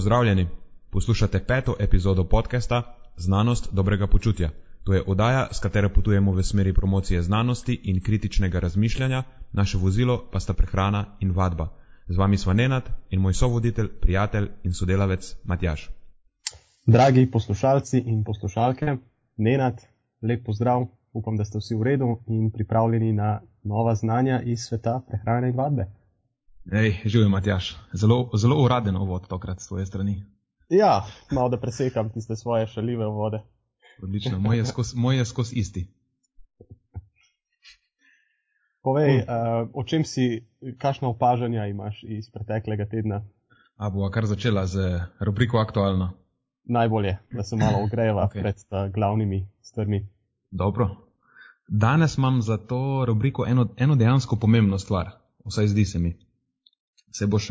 pozdravljeni. Poslušate peto epizodo podcasta Znanost dobrega počutja. To je oddaja, s katero potujemo v smeri promocije znanosti in kritičnega razmišljanja, naše vozilo pa sta prehrana in vadba. Z vami sva Nenad in moj sovoditelj, prijatelj in sodelavec Matjaš. Dragi poslušalci in poslušalke, Nenad, lep pozdrav, upam, da ste vsi v redu in pripravljeni na nova znanja iz sveta prehrane in vadbe. Ej, živi Matjaš, zelo, zelo uraden uvod tokrat s tvoje strani. Ja, malo da presekam tiste svoje šalive vode. Odlično, moj je skozi moj skos isti. Povej, uh, o čem si, kakšno opažanja imaš iz preteklega tedna? A bo kar začela z rubriko aktualno. Najbolje, da se malo ogreva okay. pred uh, glavnimi stvarmi. Dobro. Danes imam za to rubriko eno, eno dejansko pomembno stvar, vsaj zdi se mi. Se boš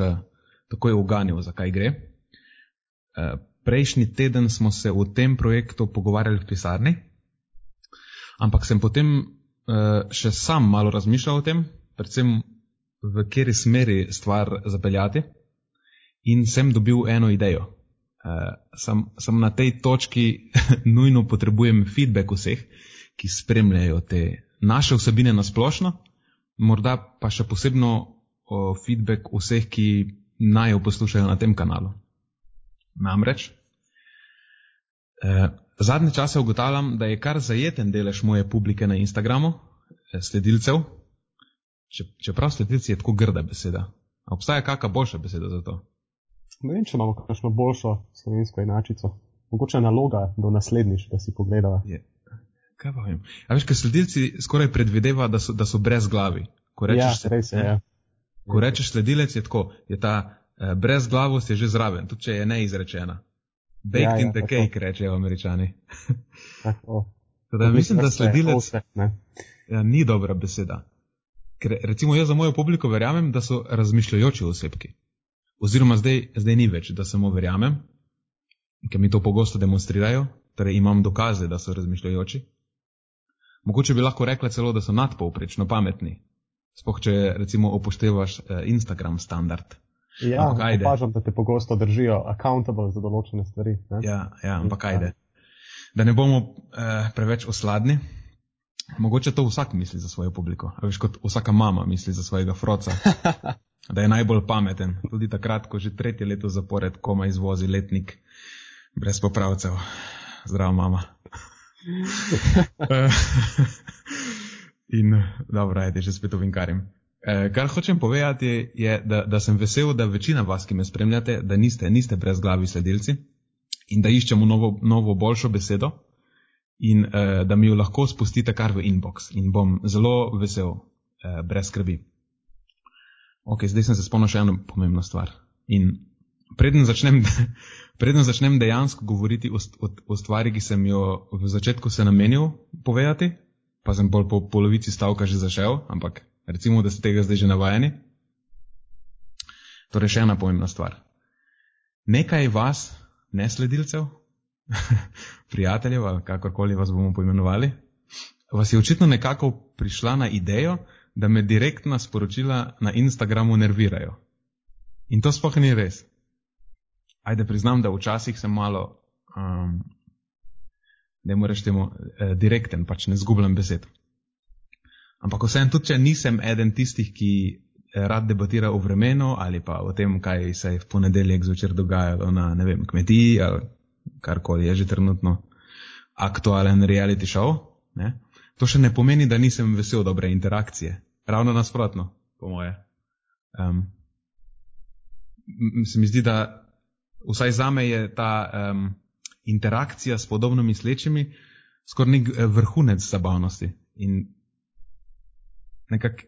takoj uganil, zakaj gre. Uh, prejšnji teden smo se o tem projektu pogovarjali v pisarni, ampak sem potem uh, še sam malo razmišljal o tem, predvsem v kateri smeri stvar zapeljati, in sem dobil eno idejo. Uh, sem, sem na tej točki nujno potrebujem feedback vseh, ki spremljajo te naše vsebine na splošno, morda pa še posebno o feedback vseh, ki naj jo poslušajo na tem kanalu. Namreč, Eh, zadnje čase ugotavljam, da je kar zajeten delež moje publike na Instagramu, eh, sledilcev, čeprav sledilci je tako grda beseda. Obstaja kakšna boljša beseda za to? Ne vem, če imamo kakšno boljšo slovensko enačico. Mogoče naloga do naslednjič, da si pogledava. Je. Kaj pa vem? A veš, ker sledilci skoraj predvideva, da so, da so brez glavi. Ko rečeš, ja, res je. Ja. Ko rečeš sledilec, je tako, je ta eh, brez glavost je že zraven, tudi če je neizrečena. Baked ja, ja, in the tako. cake, rečejo američani. Teda, mislim, da sledilec. Ja, ni dobra beseda. Ker, recimo, jaz za mojo publiko verjamem, da so razmišljajoči osebki. Oziroma, zdaj, zdaj ni več, da samo verjamem, ker mi to pogosto demonstrirajo, torej imam dokaze, da so razmišljajoči. Mogoče bi lahko rekla celo, da so nadpovprečno pametni. Spoh, če recimo upoštevaš eh, Instagram standard. Ja, opažam, da te pogosto držijo accountable za določene stvari. Ne? Ja, ja, ampak ajde. Da ne bomo eh, preveč osladni, mogoče to vsak misli za svojo publiko. Veš, kot vsaka mama misli za svojega froca, da je najbolj pameten. Tudi takrat, ko že tretje leto zapored koma izvozi letnik brez popravcev. Zdravo, mama. In dobro, ajde, že spet ovinkarim. Eh, kar hočem povedati, je, da, da sem vesel, da večina vas, ki me spremljate, da niste, niste brez glavi sledilci in da iščemo novo, novo boljšo besedo in uh, da mi jo lahko spustite kar v inbox in bom zelo vesel, uh, brez skrbi. Ok, zdaj sem se spomnil še eno pomembno stvar. In preden začnem, preden začnem dejansko govoriti o, o, o stvari, ki sem jo v začetku se namenil povedati, pa sem bolj po polovici stavka že zašel, ampak recimo, da ste tega zdaj že navajeni. Torej, še ena pomembna stvar. Nekaj vas, nesledilcev, prijateljev kakorkoli vas bomo poimenovali, vas je očitno nekako prišla na idejo, da me direktna sporočila na Instagramu nervirajo. In to sploh ni res. Ajde, priznam, da včasih sem malo, um, da moraš temu eh, direkten, pač ne zgubljam besed. Ampak vsem, tudi če nisem eden tistih, ki eh, rad debatira o vremenu ali pa o tem, kaj se je v ponedeljek zvečer dogajalo na vem, kmetiji ali karkoli je že trenutno aktualen reality show, ne? to še ne pomeni, da nisem vesel dobre interakcije. Ravno nasprotno, po moje. Um, se mi zdi, da vsaj za me je ta um, interakcija s podobno mislečimi skoraj nek eh, vrhunec zabavnosti. In nekako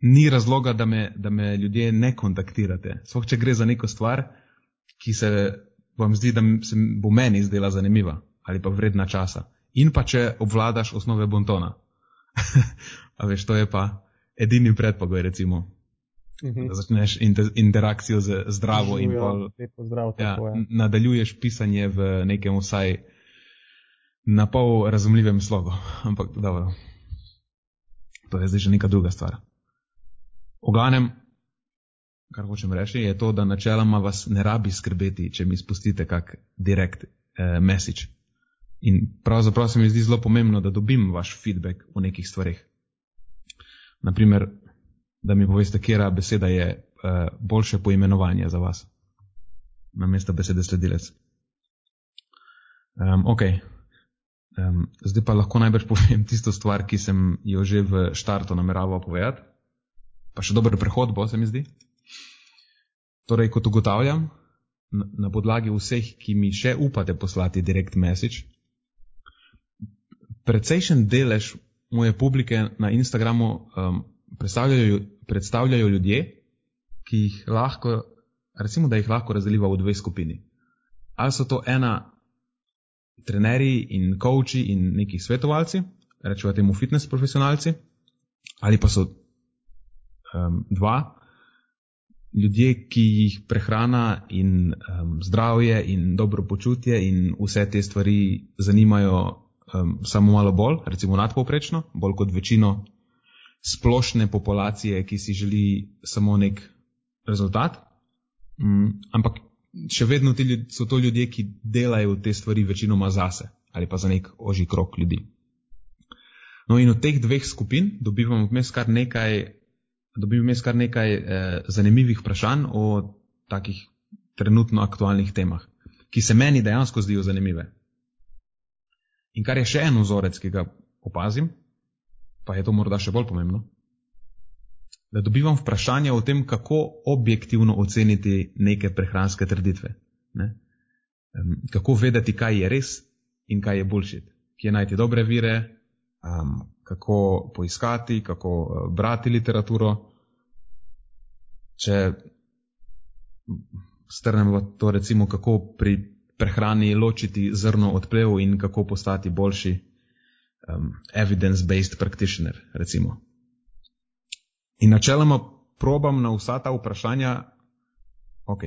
ni razloga, da me, da me ljudje ne kontaktirate. Sploh če gre za neko stvar, ki se vam zdi, da se bo meni zdela zanimiva ali pa vredna časa. In pa če obvladaš osnove bontona. A veš, to je pa edini predpogoj, recimo. Mhm. Da začneš inter, interakcijo z zdravo in pol, zdrav, ja, nadaljuješ pisanje v nekem vsaj na pol razumljivem slogu. Ampak dobro. To je zdaj že neka druga stvar. V glavnem, kar hočem reči, je to, da načeloma vas ne rabi skrbeti, če mi spustite kak direkt eh, message. In pravzaprav se mi zdi zelo pomembno, da dobim vaš feedback o nekih stvarih. Naprimer, da mi poveste, kera beseda je eh, boljše poimenovanje za vas, namesto besede sledilec. Um, ok. Um, zdaj pa lahko najbrž povem tisto stvar, ki sem jo že v štartu nameraval povedati. Pa še dober prehod bo, se mi zdi. Torej, kot ugotavljam, na podlagi vseh, ki mi še upate poslati direct message, precejšen delež moje publike na Instagramu um, predstavljajo, predstavljajo ljudje, ki jih lahko, recimo, da jih lahko razdeliva v dve skupini. Ali so to ena trenerji in coachi in neki svetovalci, rečemo temu fitness profesionalci, ali pa so um, dva, ljudje, ki jih prehrana in um, zdravje in dobro počutje in vse te stvari zanimajo um, samo malo bolj, recimo nadpovprečno, bolj kot večino splošne populacije, ki si želi samo nek rezultat. Um, ampak še vedno ljudje, so to ljudje, ki delajo te stvari večinoma zase ali pa za nek oži krok ljudi. No in od teh dveh skupin dobivamo vmes kar nekaj dobim vmes kar nekaj eh, zanimivih vprašanj o takih trenutno aktualnih temah, ki se meni dejansko zdijo zanimive. In kar je še en vzorec, ki ga opazim, pa je to morda še bolj pomembno, da dobivam vprašanje o tem, kako objektivno oceniti neke prehranske trditve. Ne? Kako vedeti, kaj je res in kaj je boljši. Kje najti dobre vire, um, kako poiskati, kako uh, brati literaturo. Če strnemo to, recimo, kako pri prehrani ločiti zrno od plev in kako postati boljši um, evidence-based practitioner, recimo. In načeloma probam na vsa ta vprašanja, ok,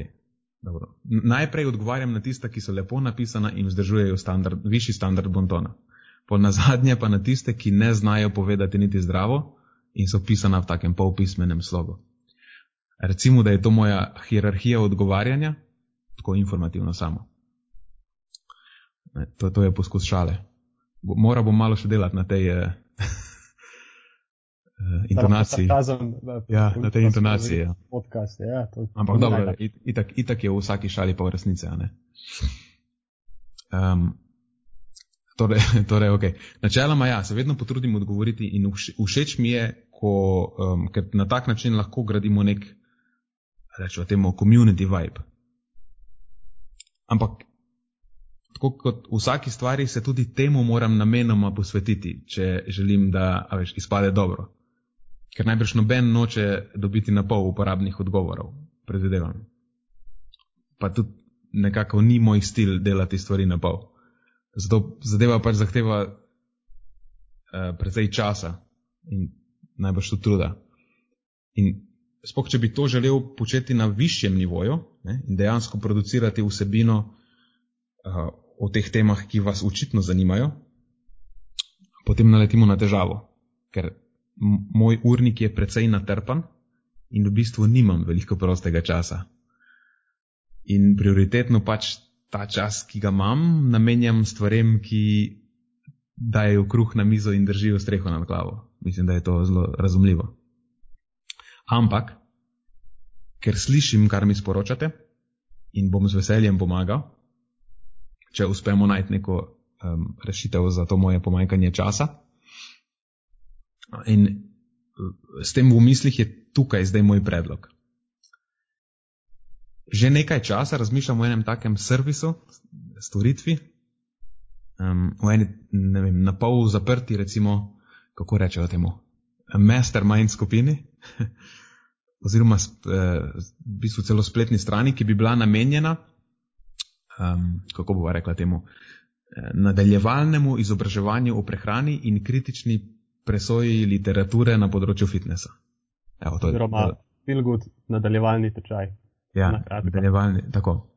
dobro. Najprej odgovarjam na tista, ki so lepo napisana in vzdržujejo standard, višji standard bontona. Po nazadnje pa na tiste, ki ne znajo povedati niti zdravo in so pisana v takem polpismenem slogu recimo, da je to moja hierarhija odgovarjanja, tako informativno samo. To, to je poskus šale. Mora bom malo še delati na tej uh, intonaciji. Ja, na tej intonaciji. Ja. Podcast, ja, Ampak dobro, itak, itak je v vsaki šali pa v resnici. Um, torej, torej, okay. Načeloma, ja, se vedno potrudim odgovoriti in všeč mi je, ko, um, ker na tak način lahko gradimo nek rečemo temu, community vibe. Ampak, tako kot vsaki stvari, se tudi temu moram namenoma posvetiti, če želim, da veš, izpade dobro. Ker najbrž noben noče dobiti na pol uporabnih odgovorov, predvidevam. Pa tudi nekako ni moj stil delati stvari na pol. Zato zadeva pač zahteva uh, precej časa in najbrž tudi truda. In spoh, če bi to želel početi na višjem nivoju ne, in dejansko producirati vsebino uh, o teh temah, ki vas očitno zanimajo, potem naletimo na težavo, ker moj urnik je precej natrpan in v bistvu nimam veliko prostega časa. In prioritetno pač ta čas, ki ga imam, namenjam stvarem, ki dajo kruh na mizo in držijo streho nad glavo. Mislim, da je to zelo razumljivo. Ampak, ker slišim, kar mi sporočate in bom z veseljem pomagal, če uspemo najti neko um, rešitev za to moje pomanjkanje časa. In uh, s tem v mislih je tukaj zdaj moj predlog. Že nekaj časa razmišljam o enem takem servisu, storitvi, um, o eni, ne vem, na pol zaprti, recimo, kako rečejo temu, mastermind skupini, oziroma eh, v bistvu celo spletni strani, ki bi bila namenjena, um, kako bo rekla temu, eh, nadaljevalnemu izobraževanju o prehrani in kritični presoji literature na področju fitnesa. Evo, to je Oziroma, feel good, nadaljevalni tečaj. Ja, nadaljevalni, tako.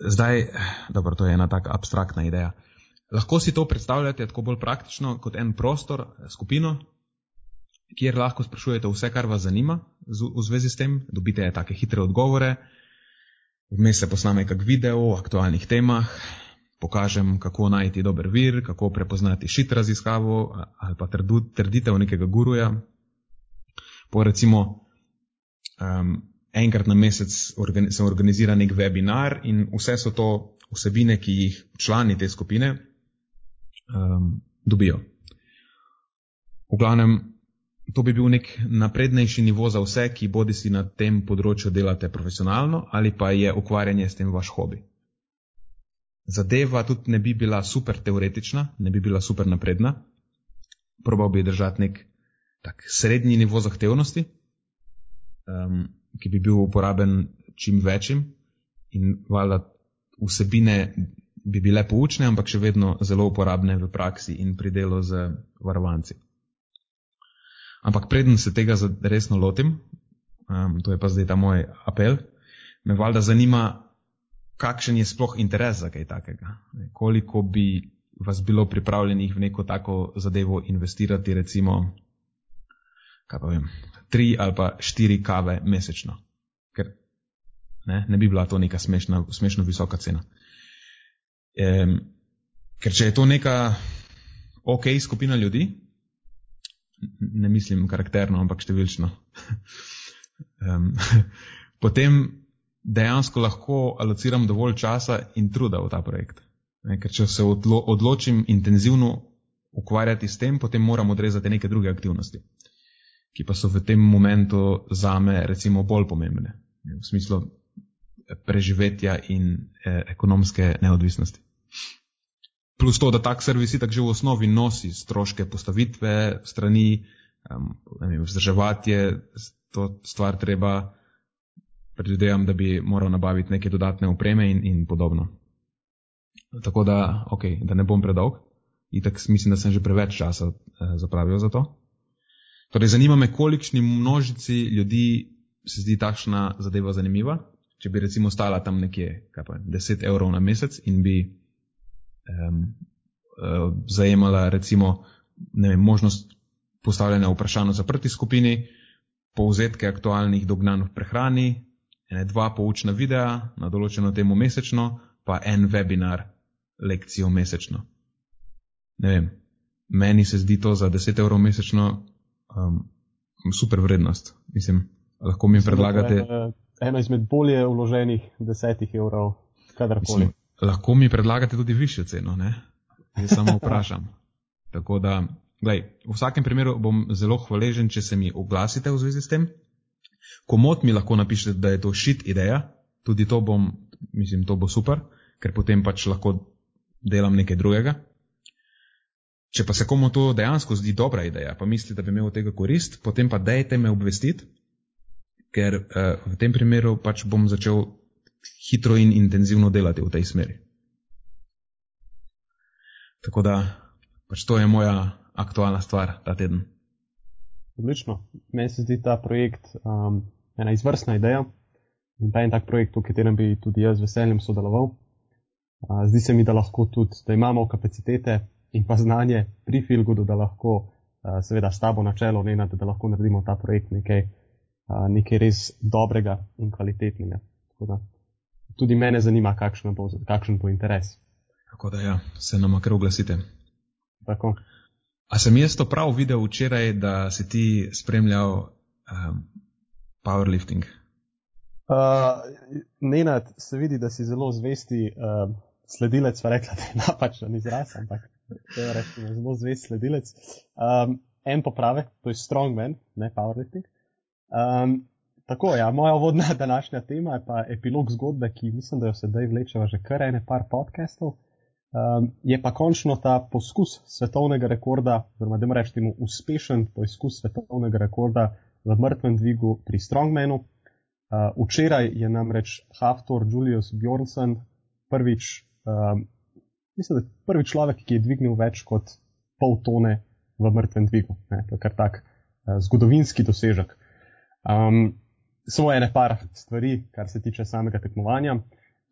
Zdaj, dobro, to je ena taka abstraktna ideja. Lahko si to predstavljate tako bolj praktično kot en prostor, skupino, kjer lahko sprašujete vse, kar vas zanima v zvezi s tem, dobite take hitre odgovore, vmes se posname kak video o aktualnih temah, pokažem, kako najti dober vir, kako prepoznati šit raziskavo ali pa trditev nekega guruja. Po recimo um, enkrat na mesec organi se organizira nek webinar in vse so to vsebine, ki jih člani te skupine um, dobijo. V glavnem, to bi bil nek naprednejši nivo za vse, ki bodi si na tem področju delate profesionalno ali pa je ukvarjanje s tem vaš hobi. Zadeva tudi ne bi bila super teoretična, ne bi bila super napredna. Probal bi držati nek tak srednji nivo zahtevnosti, um, ki bi bil uporaben čim večjim in valjda vsebine bi bile poučne, ampak še vedno zelo uporabne v praksi in pri delu z varovanci. Ampak preden se tega resno lotim, um, to je pa zdaj ta moj apel, me valjda zanima, kakšen je sploh interes za kaj takega. Koliko bi vas bilo pripravljenih v neko tako zadevo investirati, recimo, kaj pa vem, tri ali pa štiri kave mesečno. Ker ne, ne bi bila to neka smešna, smešno visoka cena. Um, ker če je to neka ok skupina ljudi, ne mislim karakterno, ampak številčno. um, potem dejansko lahko alociram dovolj časa in truda v ta projekt. Ne, ker če se odlo odločim intenzivno ukvarjati s tem, potem moram odrezati neke druge aktivnosti, ki pa so v tem momentu zame recimo bolj pomembne, v smislu preživetja in eh, ekonomske neodvisnosti. Plus to, da tak servis itak že v osnovi nosi stroške postavitve strani, um, vzdrževati je to stvar treba, predvidevam, da bi moral nabaviti neke dodatne opreme in, in podobno. Tako da, ok, da ne bom predolg. Itak mislim, da sem že preveč časa eh, zapravil za to. Torej, zanima me, kolikšni množici ljudi se zdi takšna zadeva zanimiva. Če bi recimo stala tam nekje, kaj pa, 10 evrov na mesec in bi um, uh, zajemala recimo vem, možnost postavljanja vprašanj v zaprti skupini, povzetke aktualnih dognanj v prehrani, ene dva poučna videa na določeno temo mesečno, pa en webinar lekcijo mesečno. Ne vem, meni se zdi to za 10 evrov mesečno um, super vrednost. Mislim, lahko mi predlagate. Eno izmed bolje vloženih desetih evrov, kadarkoli. Mislim, lahko mi predlagate tudi višjo ceno, ne? Jaz samo vprašam. Tako da, gledaj, v vsakem primeru bom zelo hvaležen, če se mi oglasite v zvezi s tem. Komot mi lahko napišete, da je to šit ideja, tudi to bom, mislim, to bo super, ker potem pač lahko delam nekaj drugega. Če pa se komu to dejansko zdi dobra ideja, pa mislite, da bi imel od tega korist, potem pa dajte me obvestiti, ker uh, v tem primeru pač bom začel hitro in intenzivno delati v tej smeri. Tako da, pač to je moja aktualna stvar ta teden. Odlično. Meni se zdi ta projekt um, ena izvrstna ideja in ta en tak projekt, v katerem bi tudi jaz z veseljem sodeloval. Uh, zdi se mi, da lahko tudi, da imamo kapacitete in pa znanje pri Filgudu, da lahko uh, seveda s tabo na čelo, ne da lahko naredimo ta projekt nekaj, uh, nekaj res dobrega in kvalitetnega. Tako da tudi mene zanima, kakšen bo, kakšen bo interes. Tako da ja, se nam kar oglasite. Tako. A sem jaz to prav videl včeraj, da si ti spremljal um, powerlifting? Uh, Nenad, se vidi, da si zelo zvesti uh, sledilec, pa rekla, da je napačen izraz, ampak rečemo, zelo zvest sledilec. Um, en popravek, to je strongman, ne powerlifting. Um, Tako, ja, moja vodna današnja tema je pa epilog zgodbe, ki mislim, da jo sedaj vlečeva že kar ene par podcastov. Um, je pa končno ta poskus svetovnega rekorda, oziroma da rečem temu uspešen poskus svetovnega rekorda v mrtvem dvigu pri Strongmanu. Uh, včeraj je namreč Haftor Julius Bjornsen prvič, um, mislim, da prvi človek, ki je dvignil več kot pol tone v mrtvem dvigu. Ne, to je kar tak uh, zgodovinski dosežek. Um, samo ene par stvari, kar se tiče samega tekmovanja.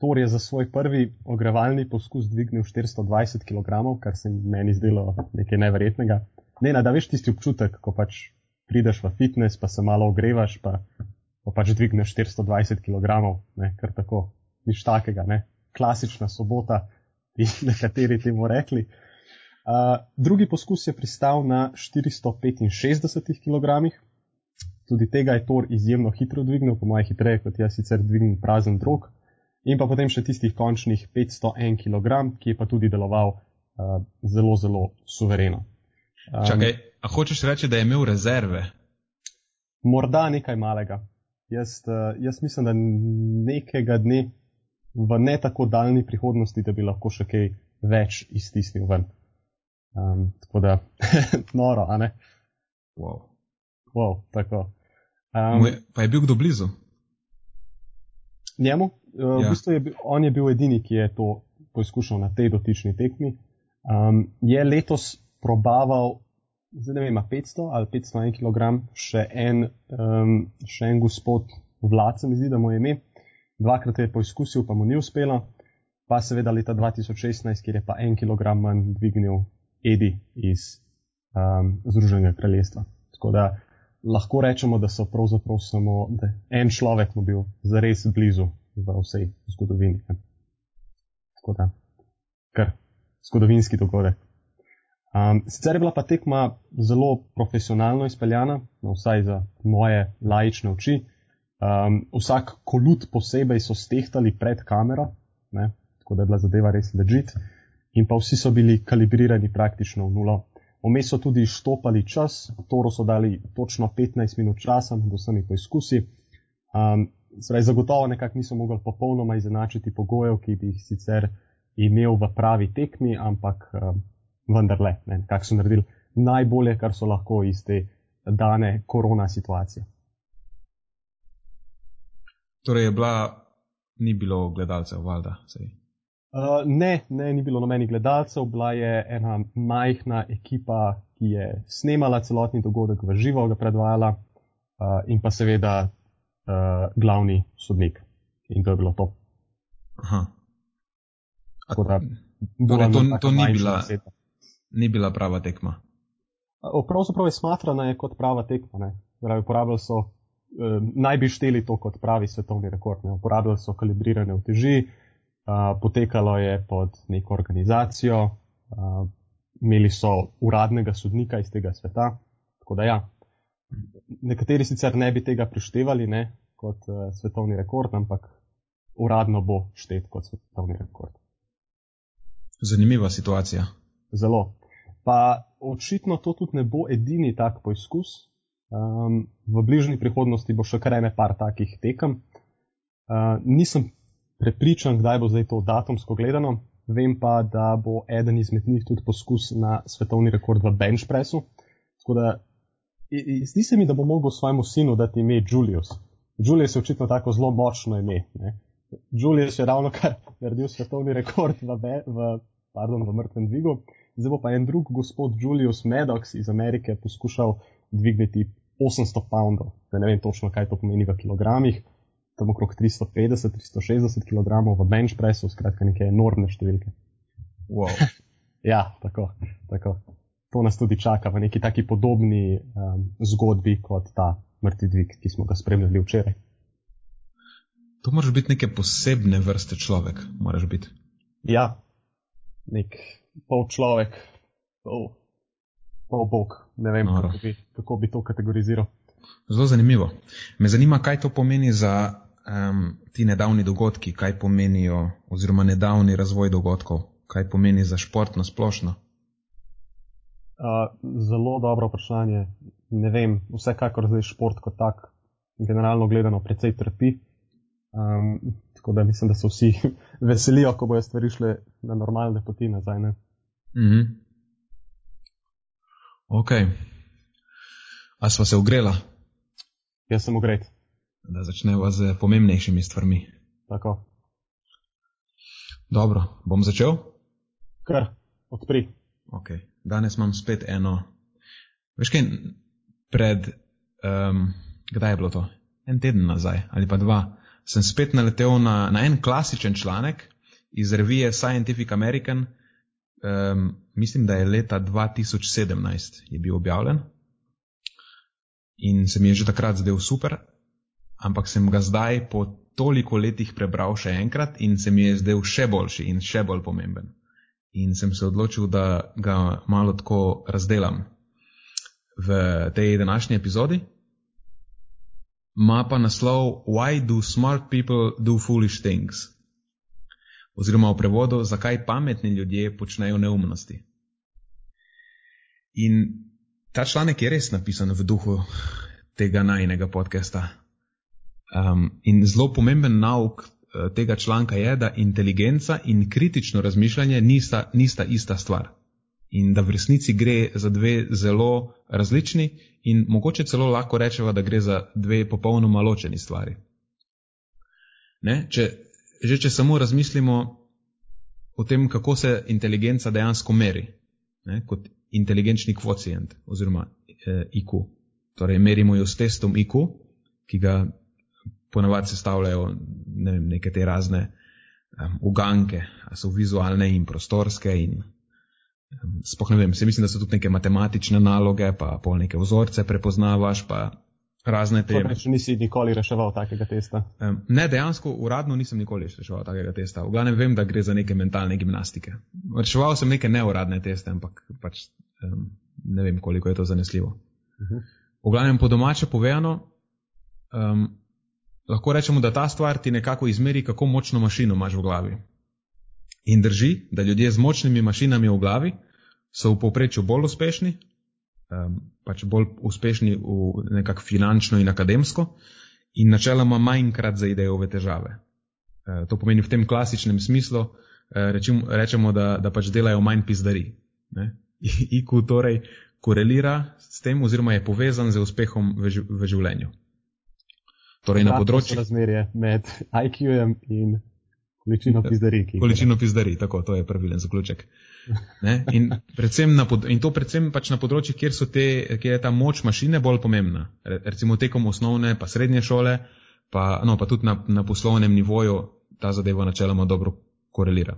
Tor je za svoj prvi ogrevalni poskus dvignil 420 kg, kar se meni zdelo nekaj neverjetnega. Ne, da veš tisti občutek, ko pač prideš v fitness, pa se malo ogrevaš, pa, pa pač dvigneš 420 kg, ne, kar tako, nič takega, ne. Klasična sobota, bi nekateri temu rekli. Uh, drugi poskus je pristal na 465 kg, tudi tega je Thor izjemno hitro dvignil, po mojem hitreje kot jaz sicer dvignem prazen drog. In pa potem še tistih končnih 501 kg, ki je pa tudi deloval uh, zelo, zelo suvereno. Um, Čakaj, a hočeš reči, da je imel rezerve? Morda nekaj malega. Jaz, uh, jaz mislim, da nekega dne v ne tako daljni prihodnosti, da bi lahko še kaj več iztisnil ven. Um, tako da, noro, a ne? Wow. Wow, tako. Um, je, pa je bil kdo blizu? Njemu? Uh, ja. V bistvu je on je bil edini, ki je to poizkušal na tej dotični tekmi. Um, je letos probaval, zdaj ne vem, 500 ali 501 kg, še en, um, še en gospod Vlad, se mi zdi, da mu je ime. Dvakrat je poizkusil, pa mu ni uspelo. Pa seveda leta 2016, kjer je pa en kg manj dvignil Edi iz um, Združenega kraljestva. Tako da lahko rečemo, da so pravzaprav samo en človek mu bil zares blizu v vsej zgodovini. Tako da, kar zgodovinski dogodek. Um, sicer je bila pa tekma zelo profesionalno izpeljana, no, vsaj za moje lajične oči. Um, vsak kolut posebej so stehtali pred kamero, ne, tako da je bila zadeva res ležit, in pa vsi so bili kalibrirani praktično v nulo. Vmes so tudi štopali čas, Toro so dali točno 15 minut časa med vsemi poizkusi. Um, Zdaj, zagotovo nekako niso mogli popolnoma izenačiti pogojev, ki bi jih sicer imel v pravi tekmi, ampak um, vendarle, nekako so naredili najbolje, kar so lahko iz te dane korona situacije. Torej je bila, ni bilo gledalcev, valjda. Uh, ne, ne, ni bilo nobenih gledalcev, bila je ena majhna ekipa, ki je snemala celotni dogodek v živo, ga predvajala uh, in pa seveda uh, glavni sodnik. In to je bilo to. Aha. Da, torej, to to ni, bila, ni bila prava tekma. Pravzaprav je smatrana je kot prava tekma. Pravi, uporabljali so, eh, naj bi šteli to kot pravi svetovni rekord. Ne. Uporabljali so kalibrirane uteži, eh, potekalo je pod neko organizacijo, uh, imeli so uradnega sodnika iz tega sveta. Tako da ja, nekateri sicer ne bi tega prištevali ne, kot uh, svetovni rekord, ampak uradno bo štet kot svetovni rekord. Zanimiva situacija. Zelo. Pa očitno to tudi ne bo edini tak poizkus. Um, v bližnji prihodnosti bo še kar ene par takih tekem. Uh, nisem prepričan, kdaj bo zdaj to datumsko gledano. Vem pa, da bo eden izmed njih tudi poskus na svetovni rekord v bench pressu. Tako da zdi se mi, da bo mogel svojemu sinu dati ime Julius. Julius je očitno tako zelo močno ime. Ne? Julius je ravno kar naredil svetovni rekord v, be, v, pardon, v mrtvem dvigu. Zdaj bo pa en drug gospod Julius Maddox iz Amerike poskušal dvigniti 800 poundov. Ne vem točno, kaj to pomeni v kilogramih tam okrog 350-360 kg v bench pressu, skratka neke enormne številke. Wow. ja, tako, tako. To nas tudi čaka v neki taki podobni um, zgodbi kot ta mrtvi dvig, ki smo ga spremljali včeraj. To moraš biti neke posebne vrste človek, moraš biti. Ja, nek pol človek, pol, pol bog, ne vem, kako bi, kako bi to kategoriziral. Zelo zanimivo. Me zanima, kaj to pomeni za um, ti nedavni dogodki, kaj pomenijo, oziroma nedavni razvoj dogodkov, kaj pomeni za šport na splošno? Uh, zelo dobro vprašanje. Ne vem, vsekakor zdaj šport kot tak, generalno gledano, precej trpi. Um, tako da mislim, da se vsi veselijo, ko bojo stvari šle na normalne poti nazaj. Mm -hmm. Ok. A smo se ogrela? Jaz sem ogret da začneva z pomembnejšimi stvarmi. Tako. Dobro, bom začel? Kar, odpri. Okay. Danes imam spet eno. Veš kaj, pred, um, kdaj je bilo to? En teden nazaj ali pa dva, sem spet naletel na, na en klasičen članek iz revije Scientific American. Um, mislim, da je leta 2017 je bil objavljen. in se mi je že takrat zdel super, ampak sem ga zdaj po toliko letih prebral še enkrat in se mi je zdel še boljši in še bolj pomemben. In sem se odločil, da ga malo tako razdelam v tej današnji epizodi. Ma pa naslov Why do smart people do foolish things? Oziroma v prevodu, zakaj pametni ljudje počnejo neumnosti. In ta članek je res napisan v duhu tega najnega podcasta. Um, in zelo pomemben nauk uh, tega članka je, da inteligenca in kritično razmišljanje nista, nista ista stvar. In da v resnici gre za dve zelo različni in mogoče celo lahko rečemo, da gre za dve popolnoma ločeni stvari. Ne? Če, že če samo razmislimo o tem, kako se inteligenca dejansko meri, ne? kot inteligenčni kvocijent oziroma eh, IQ. Torej, merimo jo s testom IQ, ki ga ponavadi sestavljajo ne vem, neke te razne um, uganke, so vizualne in prostorske in um, spoh ne vem, se mislim, da so tudi neke matematične naloge, pa pol neke vzorce prepoznavaš, pa razne te. Torej, če nisi nikoli reševal takega testa? Um, ne, dejansko uradno nisem nikoli reševal takega testa. V glavnem vem, da gre za neke mentalne gimnastike. Reševal sem neke neuradne teste, ampak pač um, ne vem, koliko je to zanesljivo. Uh -huh. V glavnem, po domače povedano, um, lahko rečemo, da ta stvar ti nekako izmeri, kako močno mašino imaš v glavi. In drži, da ljudje z močnimi mašinami v glavi so v povprečju bolj uspešni, um, pač bolj uspešni v nekako finančno in akademsko, in načeloma manjkrat zaidejo v težave. Uh, to pomeni v tem klasičnem smislu, uh, rečim, rečemo, da, da pač delajo manj pizdari. IQ torej korelira s tem oziroma je povezan z uspehom v, v življenju. Torej na področju razmerja med IQ-jem in količino pizdari. Količino pizdari, tako, to je pravilen zaključek. In, pod, in to predvsem pač na področjih, kjer, te, kjer je ta moč mašine bolj pomembna. Recimo tekom osnovne, pa srednje šole, pa, no, pa tudi na, na poslovnem nivoju ta zadeva načeloma dobro korelira.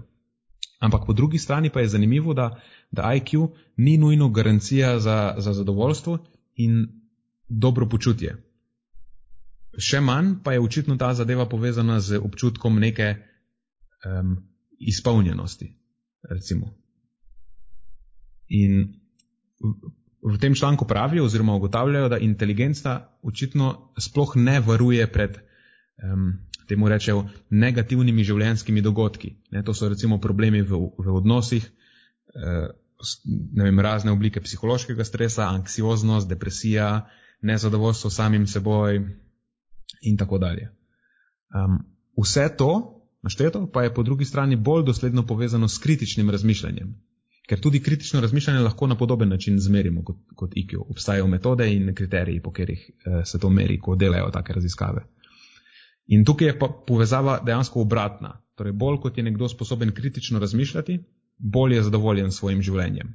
Ampak po drugi strani pa je zanimivo, da, da IQ ni nujno garancija za, za zadovoljstvo in dobro počutje. Še manj pa je očitno ta zadeva povezana z občutkom neke um, izpolnjenosti. Recimo. In v, v tem članku pravijo oziroma ugotavljajo, da inteligenca očitno sploh ne varuje pred um, temu rečejo, negativnimi življenjskimi dogodki. Ne, to so recimo problemi v, v odnosih, eh, vem, razne oblike psihološkega stresa, anksioznost, depresija, nezadovoljstvo samim seboj in tako dalje. Um, vse to, našteto, pa je po drugi strani bolj dosledno povezano s kritičnim razmišljanjem. Ker tudi kritično razmišljanje lahko na podoben način zmerimo kot, kot IQ. Obstajajo metode in kriteriji, po katerih eh, se to meri, ko delajo take raziskave. In tukaj je pa povezava dejansko obratna. Torej, bolj kot je nekdo sposoben kritično razmišljati, bolj je zadovoljen s svojim življenjem.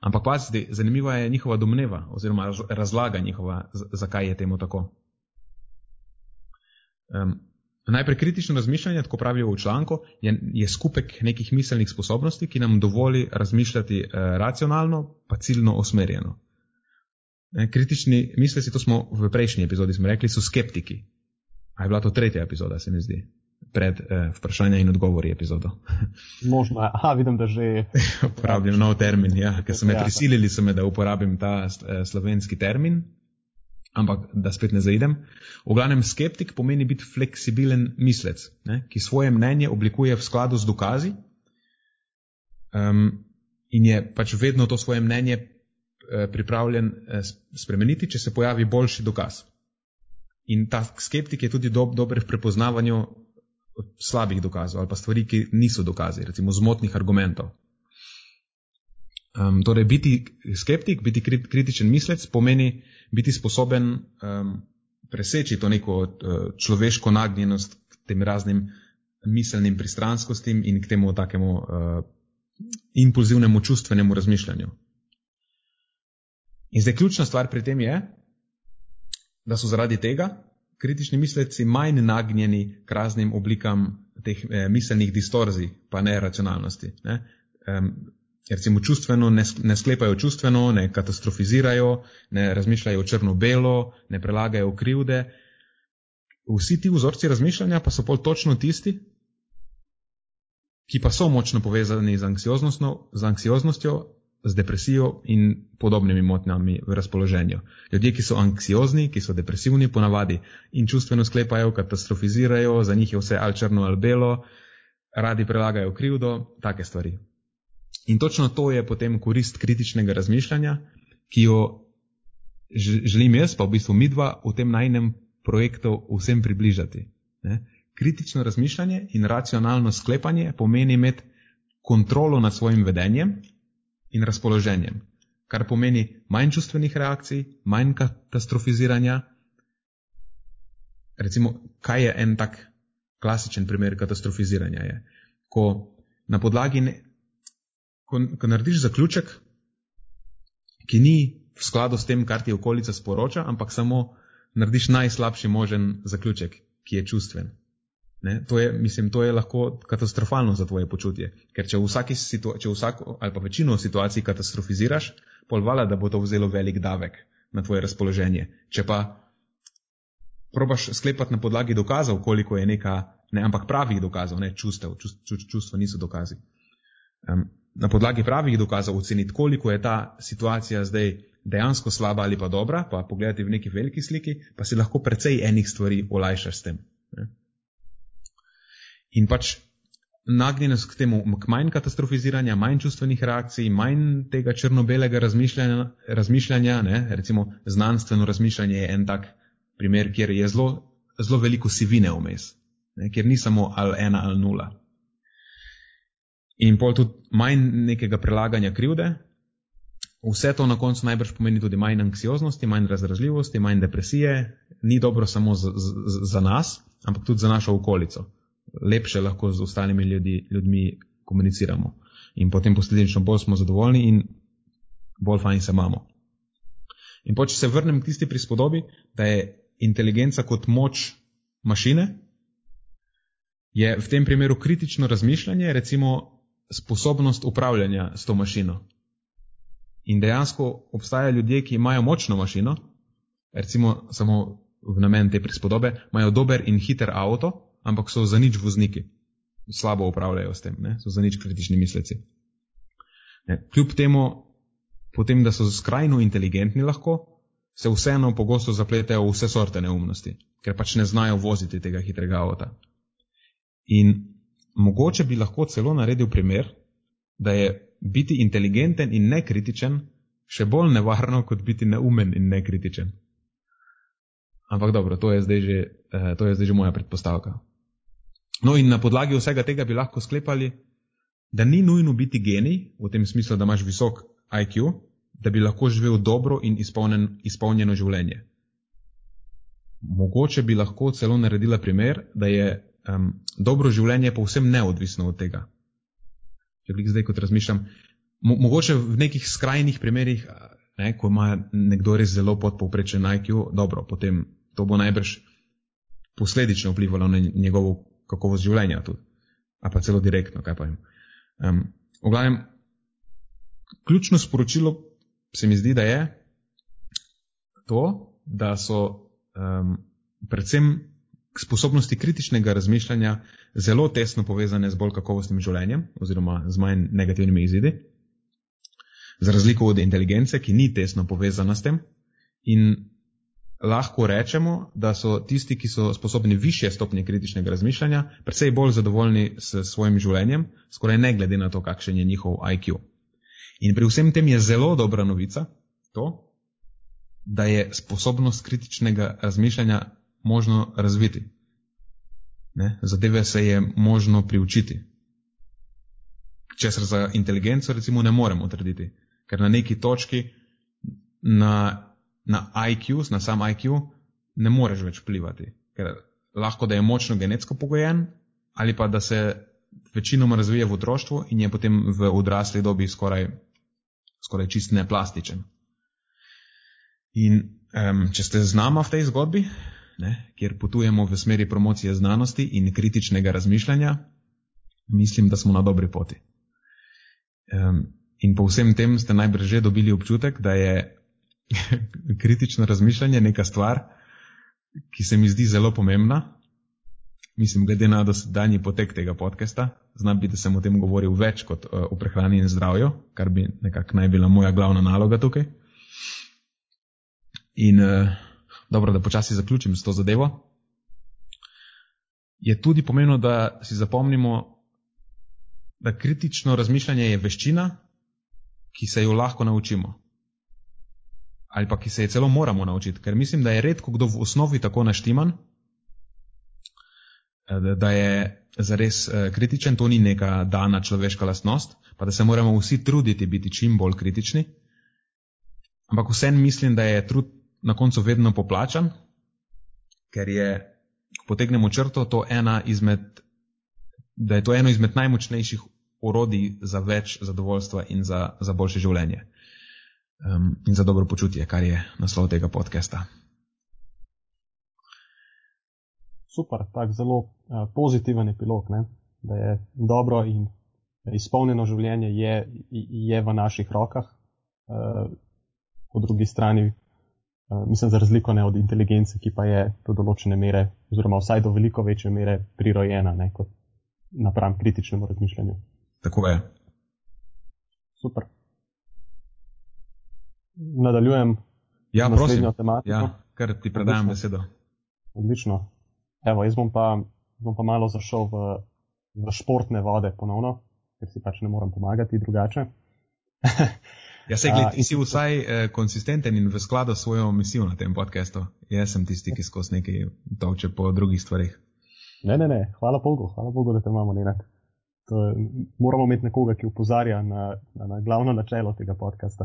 Ampak pazite, zanimiva je njihova domneva oziroma razlaga njihova, zakaj je temu tako. Um, najprej kritično razmišljanje, tako pravijo v članku, je, je skupek nekih miselnih sposobnosti, ki nam dovoli razmišljati uh, racionalno, pa ciljno osmerjeno. Kritični misleci, to smo v prejšnji epizodi rekli, so skeptiki. A je bila to tretja epizoda, se mi zdi, pred eh, vprašanja in odgovori epizodo. Možno, aha, vidim, da že. Uporabljam nov termin, ja, ker so me ja. prisilili, so me, da uporabim ta eh, slovenski termin, ampak da spet ne zaidem. V glavnem, skeptik pomeni biti fleksibilen mislec, ne, ki svoje mnenje oblikuje v skladu z dokazi um, in je pač vedno to svoje mnenje eh, pripravljen eh, spremeniti, če se pojavi boljši dokaz. In ta skeptik je tudi dob, dober v prepoznavanju slabih dokazov ali pa stvari, ki niso dokazi, recimo zmotnih argumentov. Um, torej, biti skeptik, biti kritičen mislec pomeni biti sposoben um, preseči to neko uh, človeško nagnjenost k tem raznim miselnim pristranskostim in k temu takemu uh, impulzivnemu čustvenemu razmišljanju. In zdaj ključna stvar pri tem je, da so zaradi tega kritični misleci manj nagnjeni k raznim oblikam teh eh, miselnih distorzij, pa ne racionalnosti. Ne? Um, recimo čustveno ne, ne sklepajo čustveno, ne katastrofizirajo, ne razmišljajo črno-belo, ne prelagajo krivde. Vsi ti vzorci razmišljanja pa so pol točno tisti, ki pa so močno povezani z, z anksioznostjo, z depresijo in podobnimi motnjami v razpoloženju. Ljudje, ki so anksiozni, ki so depresivni ponavadi in čustveno sklepajo, katastrofizirajo, za njih je vse ali črno ali belo, radi prelagajo krivdo, take stvari. In točno to je potem korist kritičnega razmišljanja, ki jo želim jaz, pa v bistvu midva, v tem najnem projektu vsem približati. Ne? Kritično razmišljanje in racionalno sklepanje pomeni imeti kontrolo nad svojim vedenjem in razpoloženjem, kar pomeni manj čustvenih reakcij, manj katastrofiziranja. Recimo, kaj je en tak klasičen primer katastrofiziranja? Je, ko na podlagi ko, ko narediš zaključek, ki ni v skladu s tem, kar ti okolica sporoča, ampak samo narediš najslabši možen zaključek, ki je čustven. Ne? To, je, mislim, to je lahko katastrofalno za tvoje počutje. Ker če, situ, če vsako ali pa večino situacij katastrofiziraš, polvala, da bo to vzelo velik davek na tvoje razpoloženje. Če pa probaš sklepati na podlagi dokazov, koliko je neka, ne, ampak pravih dokazov, ne čustev, čustva, čustva niso dokazi. Um, na podlagi pravih dokazov oceniti, koliko je ta situacija zdaj dejansko slaba ali pa dobra, pa pogledati v neki veliki sliki, pa si lahko precej enih stvari olajšaš s tem. Ne? In pač nagnjenost k temu, k manj katastrofiziranja, manj čustvenih reakcij, manj tega črno-belega razmišljanja, razmišljanja ne? recimo znanstveno razmišljanje je en tak primer, kjer je zelo, zelo veliko sivine vmes, ne? kjer ni samo ali ena ali nula in pol tudi manj nekega prelaganja krivde. Vse to na koncu najbrž pomeni tudi manj anksioznosti, manj razražljivosti, manj depresije. Ni dobro samo z, z, za nas, ampak tudi za našo okolico. Lepše lahko z ostalimi ljudi, ljudmi komuniciramo. In potem posledično bolj smo zadovoljni in bolj fajn se imamo. In pa če se vrnem k tisti prispodobi, da je inteligenca kot moč mašine, je v tem primeru kritično razmišljanje, recimo sposobnost upravljanja s to mašino. In dejansko obstajajo ljudje, ki imajo močno mašino, recimo samo v namen te prispodobe, imajo dober in hiter avto, ampak so za nič vozniki. Slabo upravljajo s tem, ne? so za nič kritični misleci. Ne? Kljub temu, potem, da so skrajno inteligentni lahko, se vseeno pogosto zapletajo v vse sorte neumnosti, ker pač ne znajo voziti tega hitrega avta. In mogoče bi lahko celo naredil primer, da je biti inteligenten in nekritičen še bolj nevarno, kot biti neumen in nekritičen. Ampak dobro, to je zdaj že, eh, to je zdaj že moja predpostavka. No in na podlagi vsega tega bi lahko sklepali, da ni nujno biti genij, v tem smislu, da imaš visok IQ, da bi lahko živel dobro in izpolnen, izpolnjeno življenje. Mogoče bi lahko celo naredila primer, da je um, dobro življenje pa vsem neodvisno od tega. Če bi zdaj kot razmišljam, mo mogoče v nekih skrajnih primerih, ne, ko ima nekdo res zelo podpovprečen IQ, dobro, potem to bo najbrž posledično vplivalo na njegovo kakovost življenja tudi. A pa celo direktno, kaj pa jim. Um, v glavnem, ključno sporočilo se mi zdi, da je to, da so um, predvsem sposobnosti kritičnega razmišljanja zelo tesno povezane z bolj kakovostnim življenjem oziroma z manj negativnimi izidi. Za razliko od inteligence, ki ni tesno povezana s tem in lahko rečemo, da so tisti, ki so sposobni više stopnje kritičnega razmišljanja, precej bolj zadovoljni s svojim življenjem, skoraj ne glede na to, kakšen je njihov IQ. In pri vsem tem je zelo dobra novica to, da je sposobnost kritičnega razmišljanja možno razviti. Ne? Zadeve se je možno priučiti. Česar za inteligenco recimo ne moremo trditi, ker na neki točki na, na IQ, na sam IQ, ne moreš več vplivati. Ker lahko da je močno genetsko pogojen ali pa da se večinoma razvije v otroštvu in je potem v odrasli dobi skoraj, skoraj čist neplastičen. In um, če ste z nama v tej zgodbi, ne, kjer potujemo v smeri promocije znanosti in kritičnega razmišljanja, mislim, da smo na dobri poti. Um, In po vsem tem ste najbrž že dobili občutek, da je kritično razmišljanje neka stvar, ki se mi zdi zelo pomembna. Mislim, glede na dosedanji potek tega podcasta, znam biti, da sem o tem govoril več kot uh, o prehrani in zdravju, kar bi nekako naj bila moja glavna naloga tukaj. In uh, dobro, da počasi zaključim s to zadevo. Je tudi pomembno, da si zapomnimo, da kritično razmišljanje je veščina, ki se jo lahko naučimo ali pa ki se je celo moramo naučiti, ker mislim, da je redko kdo v osnovi tako naštiman, eh, da je zares eh, kritičen, to ni neka dana človeška lastnost, pa da se moramo vsi truditi biti čim bolj kritični. Ampak vsem mislim, da je trud na koncu vedno poplačan, ker je, ko potegnemo črto, to ena izmed, da je to eno izmed najmočnejših orodij za več zadovoljstva in za, za boljše življenje um, in za dobro počutje, kar je naslov tega podcasta. Super, tak zelo uh, pozitiven epilog, ne? da je dobro in izpolnjeno življenje je, je v naših rokah. Uh, po drugi strani, mislim, za razliko ne od inteligence, ki pa je do določene mere, oziroma vsaj do veliko večje mere prirojena, ne, kot napram kritičnemu razmišljanju. Tako je. Super nadaljujem. Ja, prosim. Ja, kar ti predajam Odlično. besedo. Odlično. Evo, jaz bom pa, bom pa malo zašel v, v športne vode ponovno, ker si pač ne morem pomagati drugače. Ja, se gled, ti si vsaj eh, konsistenten in v skladu s svojo misijo na tem podkastu. Jaz sem tisti, ki skozi nekaj toče po drugih stvarih. Ne, ne, ne, hvala Bogu, hvala Bogu, da te imamo, ne. Moramo imeti nekoga, ki upozarja na, na, na glavno načelo tega podcasta.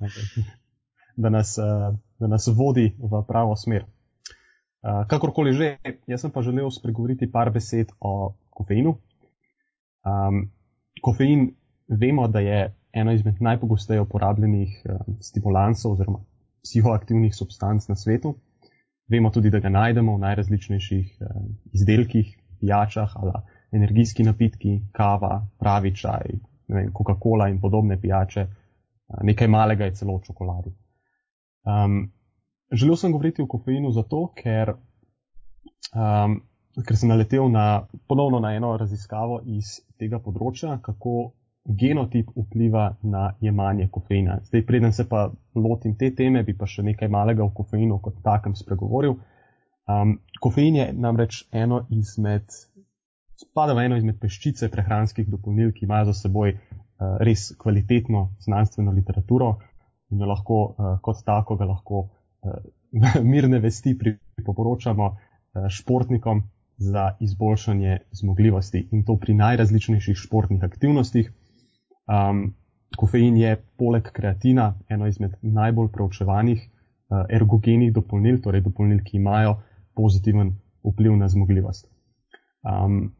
da nas, uh, da nas vodi v pravo smer. Uh, kakorkoli že, jaz sem pa želel spregovoriti par besed o kofeinu. Um, kofein vemo, da je eno izmed najpogosteje uporabljenih uh, stimulansov oziroma psihoaktivnih substanc na svetu. Vemo tudi, da ga najdemo v najrazličnejših uh, izdelkih, pijačah ali energijski napitki, kava, pravi čaj, Coca-Cola in podobne pijače. Uh, nekaj malega je celo v čokoladi. Um, želel sem govoriti o kofeinu zato, ker, um, ker sem naletel na, ponovno na eno raziskavo iz tega področja, kako genotip vpliva na jemanje kofeina. Zdaj, preden se pa lotim te teme, bi pa še nekaj malega o kofeinu kot takem spregovoril. Um, kofein je namreč eno izmed, spada v eno izmed peščice prehranskih dopolnil, ki imajo za seboj uh, res kvalitetno znanstveno literaturo, in jo lahko uh, kot tako ga lahko uh, mirne vesti priporočamo uh, športnikom za izboljšanje zmogljivosti in to pri najrazličnejših športnih aktivnostih. Um, kofein je poleg kreatina eno izmed najbolj preučevanih uh, ergogenih dopolnil, torej dopolnil, ki imajo pozitiven vpliv na zmogljivost. Um,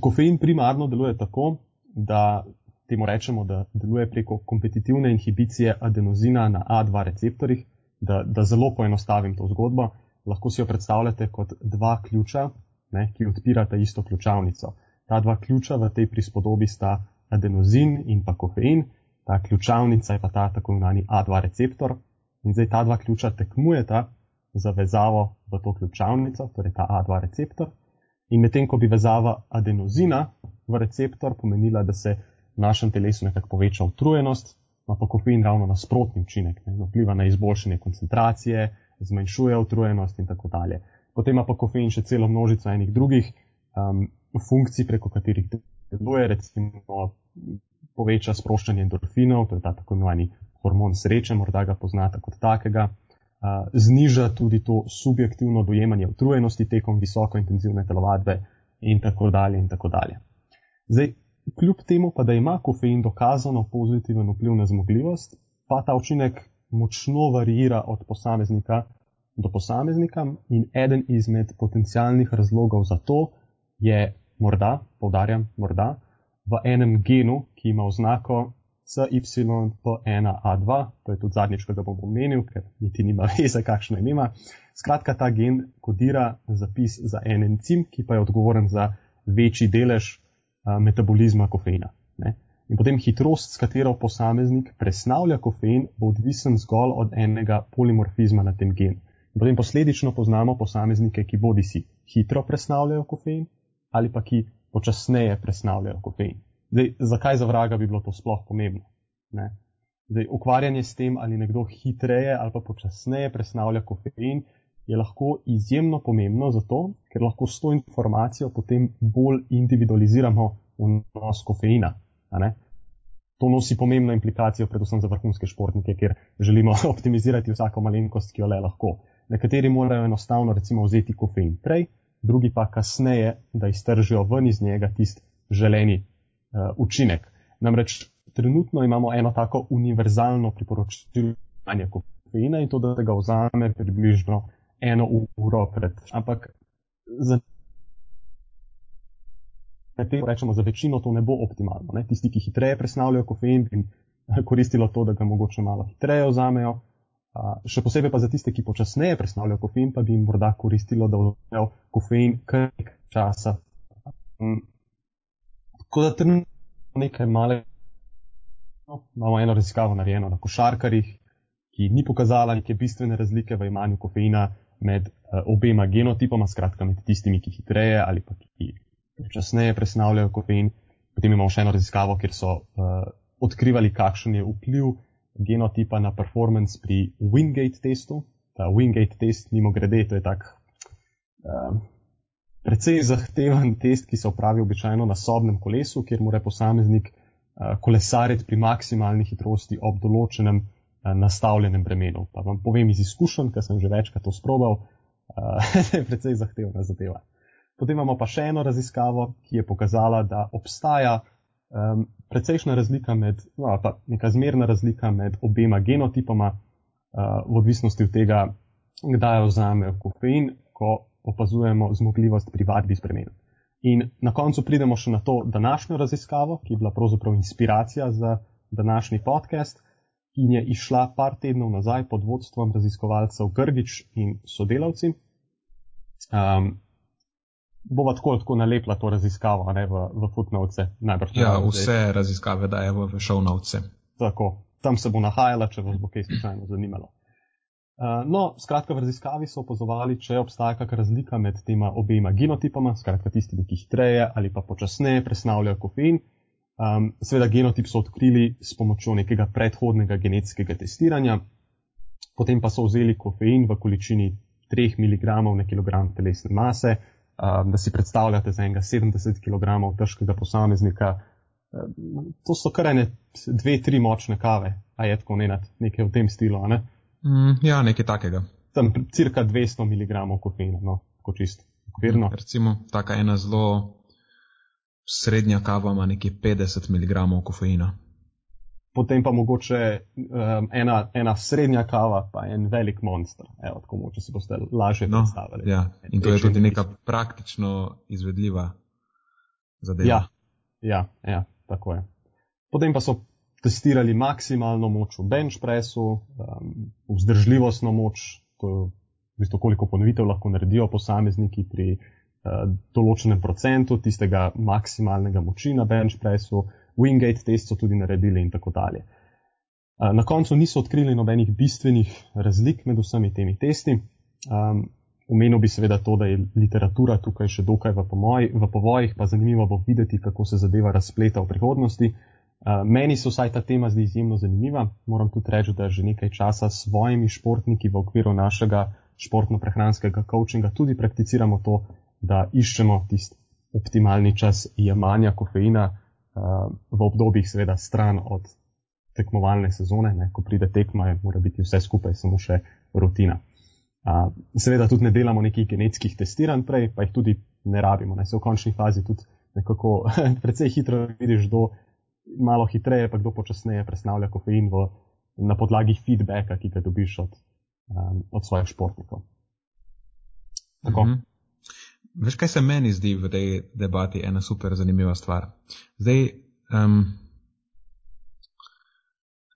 kofein primarno deluje tako, da temu rečemo, da deluje preko kompetitivne inhibicije adenozina na A2 receptorjih. Da, da zelo poenostavim to zgodbo, lahko si jo predstavljate kot dva ključa, ne, ki odpirata isto ključavnico. Ta dva ključa v tej prispodobi sta adenozin in pa kofein, ta ključavnica je pa ta tako imenovani A2 receptor. In zdaj ta dva ključa tekmujeta za vezavo v to ključavnico, torej ta A2 receptor. In medtem, ko bi vezava adenozina v receptor pomenila, da se v našem telesu nekako poveča utrujenost, ima pa kofein ravno nasprotni učinek, ne, vpliva na izboljšanje koncentracije, zmanjšuje utrujenost in tako dalje. Potem ima pa kofein še celo množico enih drugih um, funkcij, preko katerih deluje, recimo poveča sproščanje endorfinov, to je ta tako imenovani hormon sreče, morda ga poznate kot takega. Zniža tudi to subjektivno dojemanje utrujenosti tekom visokointenzivne telovadbe in tako dalje in tako dalje. Zdaj, kljub temu pa, da ima kofein dokazano pozitiven vpliv na zmogljivost, pa ta učinek močno varira od posameznika do posameznika in eden izmed potencialnih razlogov za to je morda, povdarjam, morda v enem genu, ki ima oznako CYP1A2, to je tudi zadnjič, ki ga bom omenil, ker niti nima veze, kakšno ime ima. Skratka, ta gen kodira zapis za en encim, ki pa je odgovoren za večji delež metabolizma kofeina. Ne. In potem hitrost, s katero posameznik presnavlja kofein, bo odvisen zgolj od enega polimorfizma na tem genu. In potem posledično poznamo posameznike, ki bodi si hitro presnavljajo kofein ali pa ki počasneje presnavljajo kofein. Zdaj, zakaj za vraga bi bilo to sploh pomembno? Ne? Zdaj, ukvarjanje s tem, ali nekdo hitreje ali pa počasneje presnavlja kofein, je lahko izjemno pomembno zato, ker lahko s to informacijo potem bolj individualiziramo vnos kofeina. To nosi pomembno implikacijo, predvsem za vrhunske športnike, ker želimo optimizirati vsako malenkost, ki jo le lahko. Nekateri morajo enostavno recimo vzeti kofein prej, drugi pa kasneje, da iztržijo ven iz njega tisti želeni uh, učinek. Namreč trenutno imamo eno tako univerzalno priporočilo kofeina in to, da ga vzame približno eno uro pred. Ampak za nekaj rečemo, za večino to ne bo optimalno. Ne? Tisti, ki hitreje presnavljajo kofein, bi koristilo to, da ga mogoče malo hitreje vzamejo. Uh, še posebej pa za tiste, ki počasneje presnavljajo kofein, pa bi jim morda koristilo, da vzamejo kofein kar nekaj časa. Um, tako da trenutno nekaj malega. No, imamo eno raziskavo narejeno na košarkarjih, ki ni pokazala neke bistvene razlike v imanju kofeina med uh, obema genotipoma, skratka med tistimi, ki hitreje ali pa ki počasneje presnavljajo kofein. Potem imamo še eno raziskavo, kjer so uh, odkrivali, kakšen je vpliv genotipa na performance pri Wingate testu. Ta Wingate test, mimo grede, to je tak uh, precej zahteven test, ki se opravi običajno na sobnem kolesu, kjer mora posameznik uh, kolesariti pri maksimalni hitrosti ob določenem nastavljenem bremenu. Pa vam povem iz izkušenj, ker sem že večkrat to sprobal, uh, je precej zahtevna zadeva. Potem imamo pa še eno raziskavo, ki je pokazala, da obstaja um, precejšna razlika med, no, pa neka zmerna razlika med obema genotipoma, uh, v odvisnosti od tega, kdaj vzamejo kofein, ko opazujemo zmogljivost pri vadbi s bremenom. In na koncu pridemo še na to današnjo raziskavo, ki je bila pravzaprav inspiracija za današnji podcast in je išla par tednov nazaj pod vodstvom raziskovalcev Grgič in sodelavci. Um, bova tako tako nalepla to raziskavo ne, v, v footnote. Ja, vse zdaj. raziskave dajo v šovnovce. Tako, tam se bo nahajala, če vas bo kaj slučajno zanimalo. Uh, no, skratka, v raziskavi so opazovali, če obstaja kakšna razlika med tema obema genotipoma, skratka tistimi, ki hitreje ali pa počasneje presnavljajo kofein, Um, seveda, genotip so odkrili s pomočjo nekega predhodnega genetskega testiranja, potem pa so vzeli kofein v količini 3 mg na kg telesne mase. Um, da si predstavljate za enega 70 kg težkega posameznika, um, to so kar ene dve, tri močne kave, a je tako ne, nekaj v tem stilu. Ne? Mm, ja, nekaj takega. Tam cirka 200 mg kofeina, no, tako čisto. Mm, recimo, taka ena zelo srednja kava ima nekje 50 mg kofeina. Potem pa mogoče um, ena, ena srednja kava, pa en velik monster. Evo, tako moče si boste lažje no, predstavljali. Ja. In to je tudi neka praktično izvedljiva zadeva. Ja, ja, ja, tako je. Potem pa so testirali maksimalno moč v bench pressu, um, vzdržljivostno moč, to je v bistvu koliko ponovitev lahko naredijo posamezniki pri Eh, določenem procentu tistega maksimalnega moči na bench pressu, Wingate test so tudi naredili in tako dalje. Na koncu niso odkrili nobenih bistvenih razlik med vsemi temi testi. Um, Omenil bi seveda to, da je literatura tukaj še dokaj v, pomoj, v povojih, pa zanimivo bo videti, kako se zadeva razpleta v prihodnosti. Uh, meni se vsaj ta tema zdi izjemno zanimiva. Moram tudi reči, da že nekaj časa s svojimi športniki v okviru našega športno-prehranskega coachinga tudi prakticiramo to, da iščemo tisti optimalni čas jemanja kofeina v obdobjih, seveda, stran od tekmovalne sezone, ne, ko pride tekma, mora biti vse skupaj samo še rutina. Uh, seveda tudi ne delamo nekih genetskih testiranj prej, pa jih tudi ne rabimo. Ne, se v končni fazi tudi nekako precej hitro vidiš, kdo malo hitreje, pa kdo počasneje presnavlja kofein v, na podlagi feedbacka, ki ga dobiš od, um, od svojih športnikov. Tako. Mm -hmm. Veš, kaj se meni zdi v tej debati ena super zanimiva stvar? Zdaj, um,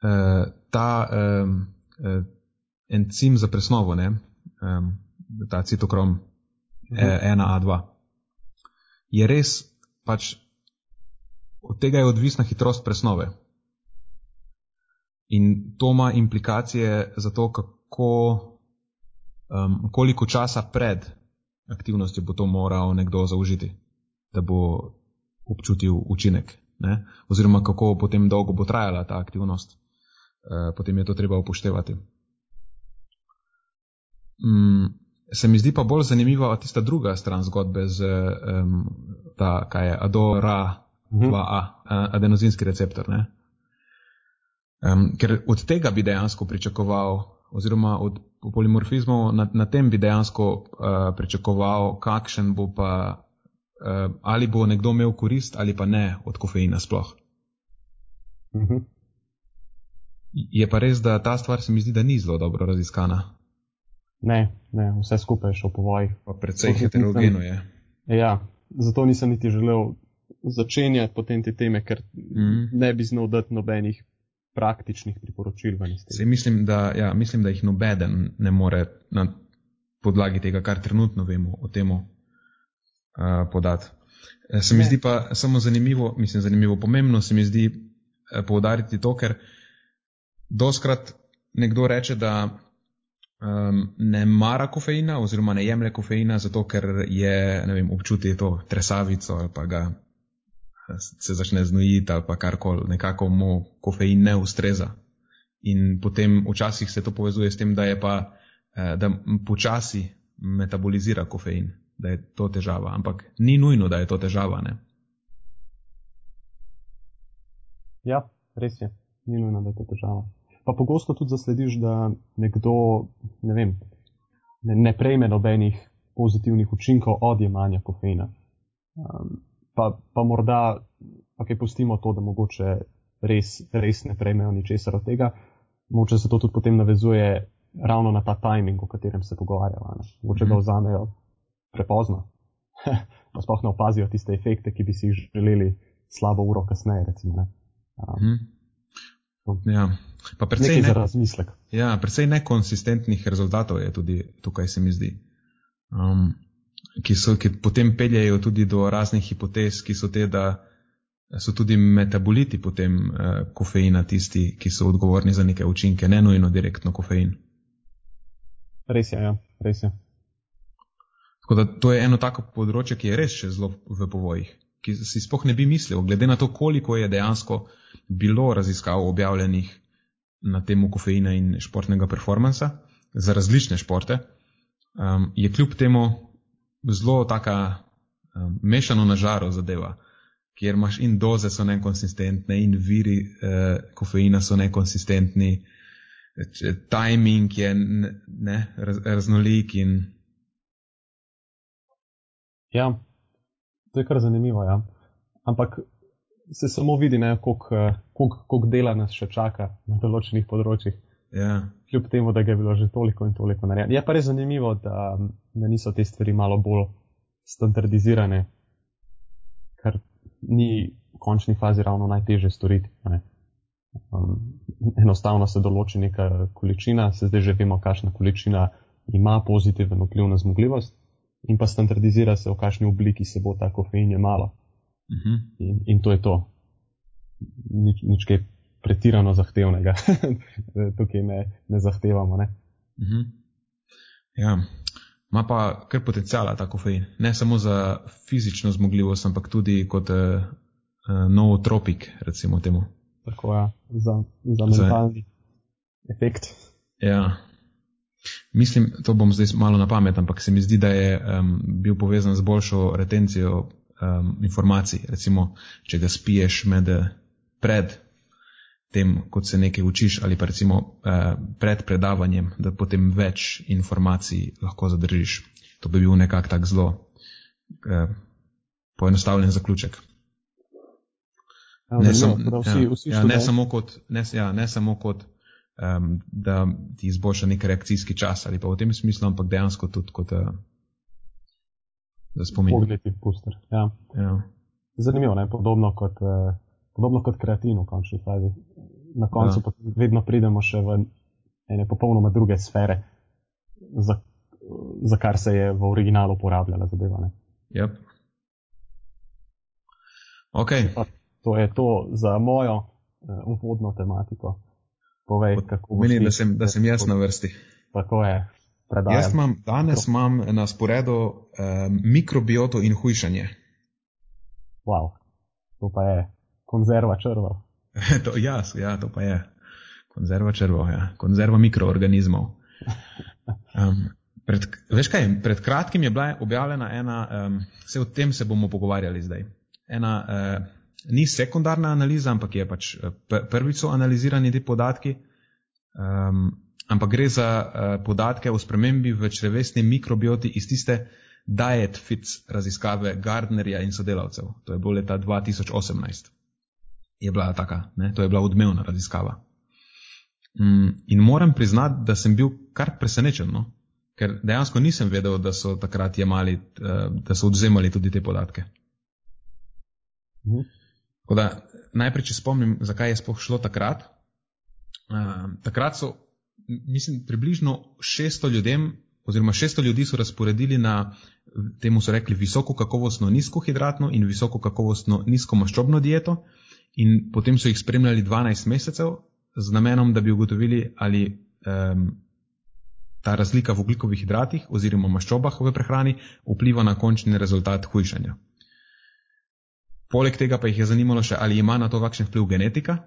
uh, ta um, uh, encim za presnovo, ne, um, ta citokrom mhm. 1A2, je res pač od tega je odvisna hitrost presnove. In to ima implikacije za to, kako, um, koliko časa pred aktivnostjo bo to moral nekdo zaužiti, da bo občutil učinek. Ne? Oziroma, kako potem dolgo bo trajala ta aktivnost, uh, potem je to treba upoštevati. Mm, se mi zdi pa bolj zanimiva tista druga stran zgodbe z um, ta, kaj je, ADORA 2A, uh, adenozinski receptor. Um, ker od tega bi dejansko pričakoval, oziroma od polimorfizmov, na, na tem bi dejansko uh, pričakoval, kakšen bo pa, uh, ali bo nekdo imel korist ali pa ne od kofeina sploh. Uh -huh. Je pa res, da ta stvar se mi zdi, da ni zelo dobro raziskana. Ne, ne, vse skupaj je šlo po vojih. Predvsej heterogeno je. Ja, zato nisem niti želel začenjati potem te teme, ker mm. ne bi znal dati nobenih praktičnih priporočil. Mislim da, ja, mislim, da jih nobeden ne more na podlagi tega, kar trenutno vemo o tem, uh, podati. Eh, se mi ne. zdi pa samo zanimivo, mislim, zanimivo, pomembno se mi zdi uh, poudariti to, ker doskrat nekdo reče, da um, ne mara kofeina oziroma ne jemlje kofeina, zato ker je, ne vem, občuti to tresavico ali pa ga se začne znojiti ali pa karkoli, nekako mu kofein ne ustreza. In potem včasih se to povezuje s tem, da je pa, eh, da počasi metabolizira kofein, da je to težava. Ampak ni nujno, da je to težava, ne? Ja, res je. Ni nujno, da je to težava pa pogosto tudi zaslediš, da nekdo ne, vem, ne, ne prejme nobenih pozitivnih učinkov od jemanja kofeina. Um, pa, pa morda, pa kaj pustimo to, da mogoče res, res ne prejmejo ničesar od tega, mogoče se to tudi potem navezuje ravno na ta timing, o katerem se pogovarjamo. Mogoče mm -hmm. ga vzamejo prepozno, pa sploh ne opazijo tiste efekte, ki bi si jih želeli slabo uro kasneje. Recimo, um, mm -hmm. Ja, Pa precej, ne. Ja, precej nekonsistentnih rezultatov je tudi tukaj, se mi zdi. Um, ki, so, ki potem peljajo tudi do raznih hipotez, ki so te, da so tudi metaboliti potem uh, kofeina tisti, ki so odgovorni za neke učinke, ne nujno direktno kofein. Res je, ja, res je. Tako da to je eno tako področje, ki je res še zelo v povojih, ki si spoh ne bi mislil, glede na to, koliko je dejansko bilo raziskav objavljenih na temo kofeina in športnega performansa za različne športe, um, je kljub temu zelo taka um, mešano na žaro zadeva, kjer imaš in doze so nekonsistentne in viri uh, kofeina so nekonsistentni, timing je ne, raz, raznolik in. Ja, to je kar zanimivo, ja. Ampak se samo vidi, koliko dela nas še čaka na določenih področjih. Ja. Kljub temu, da je bilo že toliko in toliko narejenega. Je pa res zanimivo, da, da niso te stvari malo bolj standardizirane, kar ni v končni fazi ravno najtežje storiti. Um, enostavno se določi neka količina, se zdaj že vemo, kakšna količina ima pozitiven vpliv na zmogljivost, in pa standardizira se, v kakšni obliki se bo ta kofein jemalo. Uh mhm. -huh. in, in to je to. Nič, nič kaj pretirano zahtevnega, tukaj ne, ne zahtevamo. Ne? Uh mhm. -huh. Ja, ima pa kar potencijala ta kofein. Ne samo za fizično zmogljivost, ampak tudi kot uh, uh, nootropik, recimo temu. Tako je, ja. za, za mentalni za, efekt. Ja. Mislim, to bom zdaj malo na pamet, ampak se mi zdi, da je um, bil povezan z boljšo retencijo um, informacij. Recimo, če ga spiješ med, pred tem, kot se nekaj učiš, ali pa recimo uh, pred predavanjem, da potem več informacij lahko zadržiš. To bi bil nekak tak zelo uh, poenostavljen zaključek. Ja, ne, sam, vsi, ja, vsi ja, ne samo kot, ne, ja, ne samo kot um, da ti izboljša nek reakcijski čas ali pa v tem smislu, ampak dejansko tudi kot uh, za spomin. Pogledi puster. Ja. Ja. Zanimivo, ne? Podobno kot, eh, podobno kot kreatin v končni fazi. Na koncu ja. pa vedno pridemo še v ene popolnoma druge sfere, za, za kar se je v originalu uporabljala zadeva. Yep. Ok. to je to za mojo uh, uvodno tematiko. Povej, kako Meni, da sem, da sem jaz na vrsti. Tako je. Predajam. Jaz imam, danes imam na sporedu um, mikrobioto in hujšanje. Wow, to pa je konzerva črva. to, ja, ja, to pa je konzerva črva, ja. konzerva mikroorganizmov. Um, pred, veš kaj, pred kratkim je bila objavljena ena, um, vse o tem se bomo pogovarjali zdaj. Ena, uh, ni sekundarna analiza, ampak je pač prvič so analizirani ti podatki. Um, ampak gre za uh, podatke o spremembi v črevesni mikrobioti iz tiste Diet Fits raziskave Gardnerja in sodelavcev. To je bilo leta 2018. Je bila taka, ne? to je bila odmevna raziskava. Um, in moram priznati, da sem bil kar presenečen, no? ker dejansko nisem vedel, da so takrat jemali, uh, da so odzemali tudi te podatke. Mhm. Da, najprej, če spomnim, zakaj je sploh šlo takrat. Uh, takrat so, mislim, približno 600 ljudem, oziroma 600 ljudi so razporedili na temu so rekli visoko kakovostno nizkohidratno in visoko kakovostno nizkomaščobno dieto, in potem so jih spremljali 12 mesecev z namenom, da bi ugotovili, ali um, ta razlika v ugljikovih hidratih oziroma maščobah v prehrani vpliva na končni rezultat hujšanja. Poleg tega pa jih je zanimalo še, ali ima na to kakšen vpliv genetika,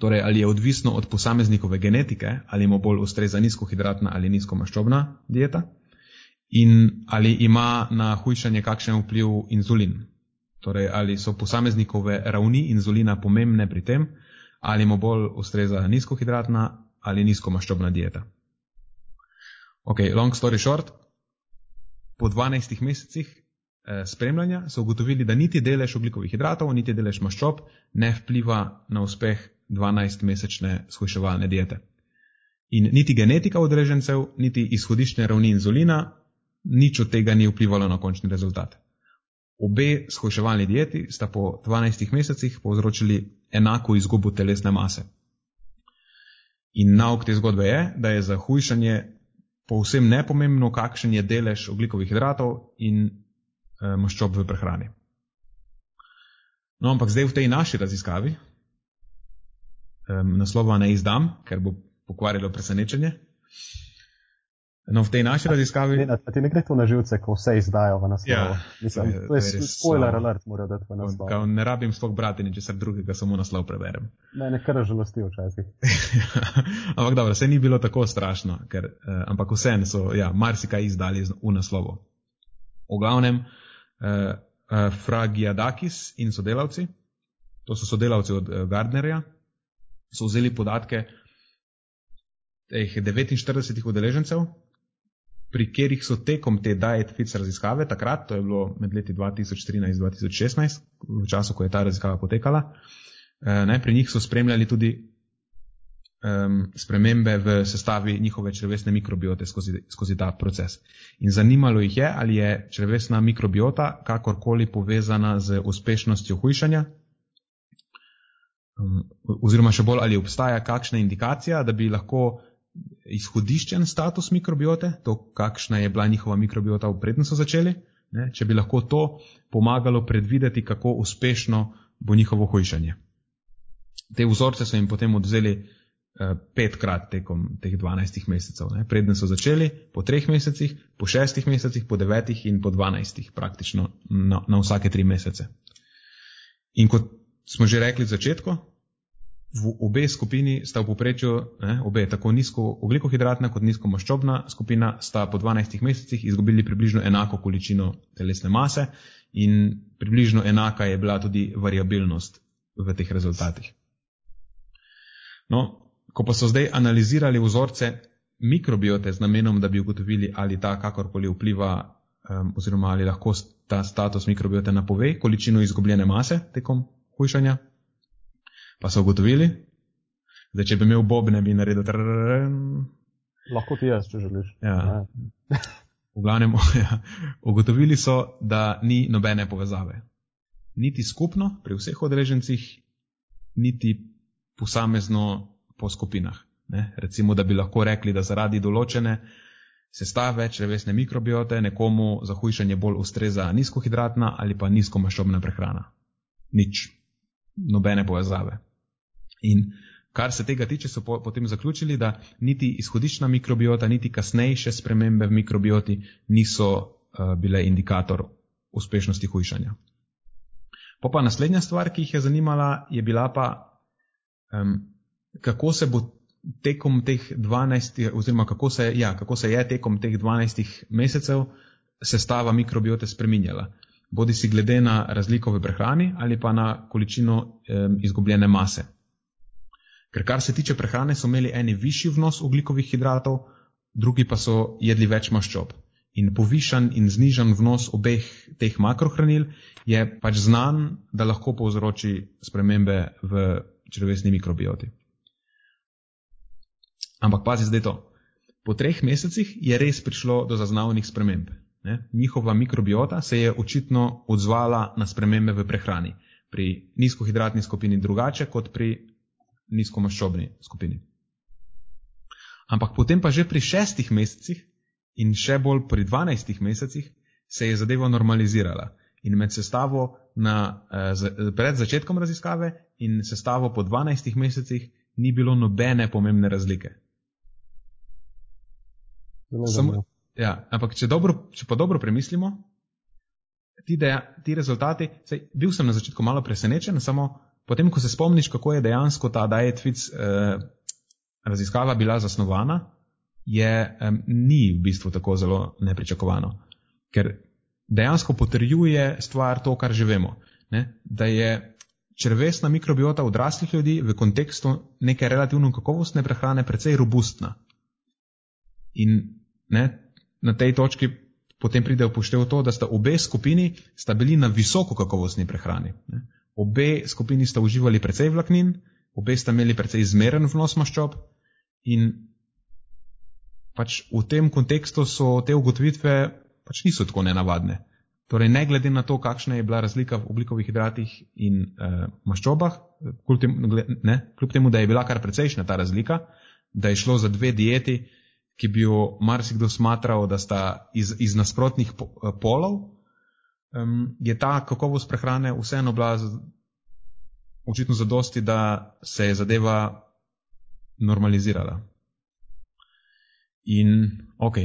torej ali je odvisno od posameznikove genetike, ali mu bolj ustreza nizkohidratna ali nizkomaščobna dieta, in ali ima na hujšanje kakšen vpliv inzulin. Torej, ali so posameznikove ravni inzulina pomembne pri tem, ali mu bolj ustreza nizkohidratna ali nizkomaščobna dieta. Ok, long story short, po 12 mesecih Eh, spremljanja so ugotovili, da niti delež oglikovih hidratov, niti delež maščob ne vpliva na uspeh 12-mesečne shujševalne diete. In niti genetika udeležencev, niti izhodiščne ravni inzulina, nič od tega ni vplivalo na končni rezultat. Obe shujševalni dieti sta po 12 mesecih povzročili enako izgubo telesne mase. In nauk te zgodbe je, da je za hujšanje povsem nepomembno, kakšen je delež oglikovih hidratov in Eh, maščob v prehrani. No, ampak zdaj v tej naši raziskavi, um, naslova ne izdam, ker bo pokvarilo presenečenje. No, v tej naši raziskavi. Ne, ti ne gre to na živce, ko vse izdajo v naslovu. Ja, Mislim, to je, to je spoiler so, alert, mora dati v naslov. Kao, ne rabim sploh brati ničesar drugega, samo naslov preberem. Ne, ne kar žalosti včasih. ampak dobro, vse ni bilo tako strašno, ker, uh, ampak vse so, ja, marsikaj izdali v naslovu. V glavnem, uh, uh, Fragiadakis in sodelavci, to so sodelavci od uh, Gardnerja, so vzeli podatke teh 49 udeležencev, pri katerih so tekom te Diet Fits raziskave, takrat, to je bilo med leti 2013-2016, v času, ko je ta raziskava potekala, uh, ne, pri njih so spremljali tudi um, spremembe v sestavi njihove črvesne mikrobiote skozi, skozi ta proces. In zanimalo jih je, ali je črvesna mikrobiota kakorkoli povezana z uspešnostjo hujšanja, um, oziroma še bolj, ali obstaja kakšna indikacija, da bi lahko izhodiščen status mikrobiote, to, kakšna je bila njihova mikrobiota v prednjem so začeli, ne, če bi lahko to pomagalo predvideti, kako uspešno bo njihovo hujšanje. Te vzorce so jim potem odzeli Eh, petkrat tekom teh 12 mesecev. Ne. Preden so začeli, po treh mesecih, po šestih mesecih, po devetih in po dvanajstih, praktično na, na vsake tri mesece. In kot smo že rekli v začetku, v obe skupini sta v poprečju, ne, obe tako nizko oglikohidratna kot nizko maščobna skupina, sta po 12 mesecih izgubili približno enako količino telesne mase in približno enaka je bila tudi variabilnost v teh rezultatih. No, Ko pa so zdaj analizirali vzorce mikrobiote z namenom, da bi ugotovili, ali ta kakorkoli vpliva, um, oziroma ali lahko ta status mikrobiote napove količino izgubljene mase tekom hujšanja, pa so ugotovili, da če bi imel Bob, ne bi naredil. Lahko ti jaz, če želiš. Ja. V glavnem, ja. ugotovili so, da ni nobene povezave. Niti skupno pri vseh odrežencih, niti posamezno po skupinah. Ne? Recimo, da bi lahko rekli, da zaradi določene sestave črevesne mikrobiote nekomu za hujšanje bolj ustreza nizkohidratna ali pa nizkomaščobna prehrana. Nič. Nobene povezave. In kar se tega tiče, so po, potem zaključili, da niti izhodišna mikrobiota, niti kasnejše spremembe v mikrobioti niso uh, bile indikator uspešnosti hujšanja. Pa pa naslednja stvar, ki jih je zanimala, je bila pa, um, kako se bo tekom teh 12, oziroma kako se, ja, kako se je tekom teh 12 mesecev sestava mikrobiote spreminjala. Bodi si glede na razliko v prehrani ali pa na količino um, izgubljene mase. Ker kar se tiče prehrane, so imeli eni višji vnos ugljikovih hidratov, drugi pa so jedli več maščob. In povišan in znižan vnos obeh teh makrohranil je pač znan, da lahko povzroči spremembe v črvesni mikrobioti. Ampak pazi zdaj to. Po treh mesecih je res prišlo do zaznavnih sprememb. Ne? Njihova mikrobiota se je očitno odzvala na spremembe v prehrani. Pri nizkohidratni skupini drugače kot pri nizkomaščobni skupini. Ampak potem pa že pri šestih mesecih in še bolj pri dvanajstih mesecih se je zadeva normalizirala. In med sestavo na, eh, pred začetkom raziskave in sestavo po dvanajstih mesecih ni bilo nobene pomembne razlike. Samo, ja, ampak če, dobro, če pa dobro premislimo, ti, deja, ti rezultati, sej, bil sem na začetku malo presenečen, samo potem, ko se spomniš, kako je dejansko ta Dietfits eh, raziskava bila zasnovana, je, eh, ni v bistvu tako zelo nepričakovano. Ker dejansko potrjuje stvar to, kar že vemo. Ne? Da je črvesna mikrobiota odraslih ljudi v kontekstu neke relativno kakovostne prehrane precej robustna. In ne, na tej točki potem pride upoštev to, da sta obe skupini sta bili na visoko kakovostni prehrani. Ne? Obe skupini sta uživali precej vlaknin, obe sta imeli precej zmeren vnos maščob in pač v tem kontekstu so te ugotovitve pač niso tako nenavadne. Torej, ne glede na to, kakšna je bila razlika v oglikovih hidratih in uh, maščobah, kljub temu, ne, kljub temu, da je bila kar precejšna ta razlika, da je šlo za dve dieti, ki bi jo marsikdo smatral, da sta iz, iz nasprotnih eh, polov, um, je ta kakovost prehrane vseeno bila očitno zadosti, da se je zadeva normalizirala. In ok,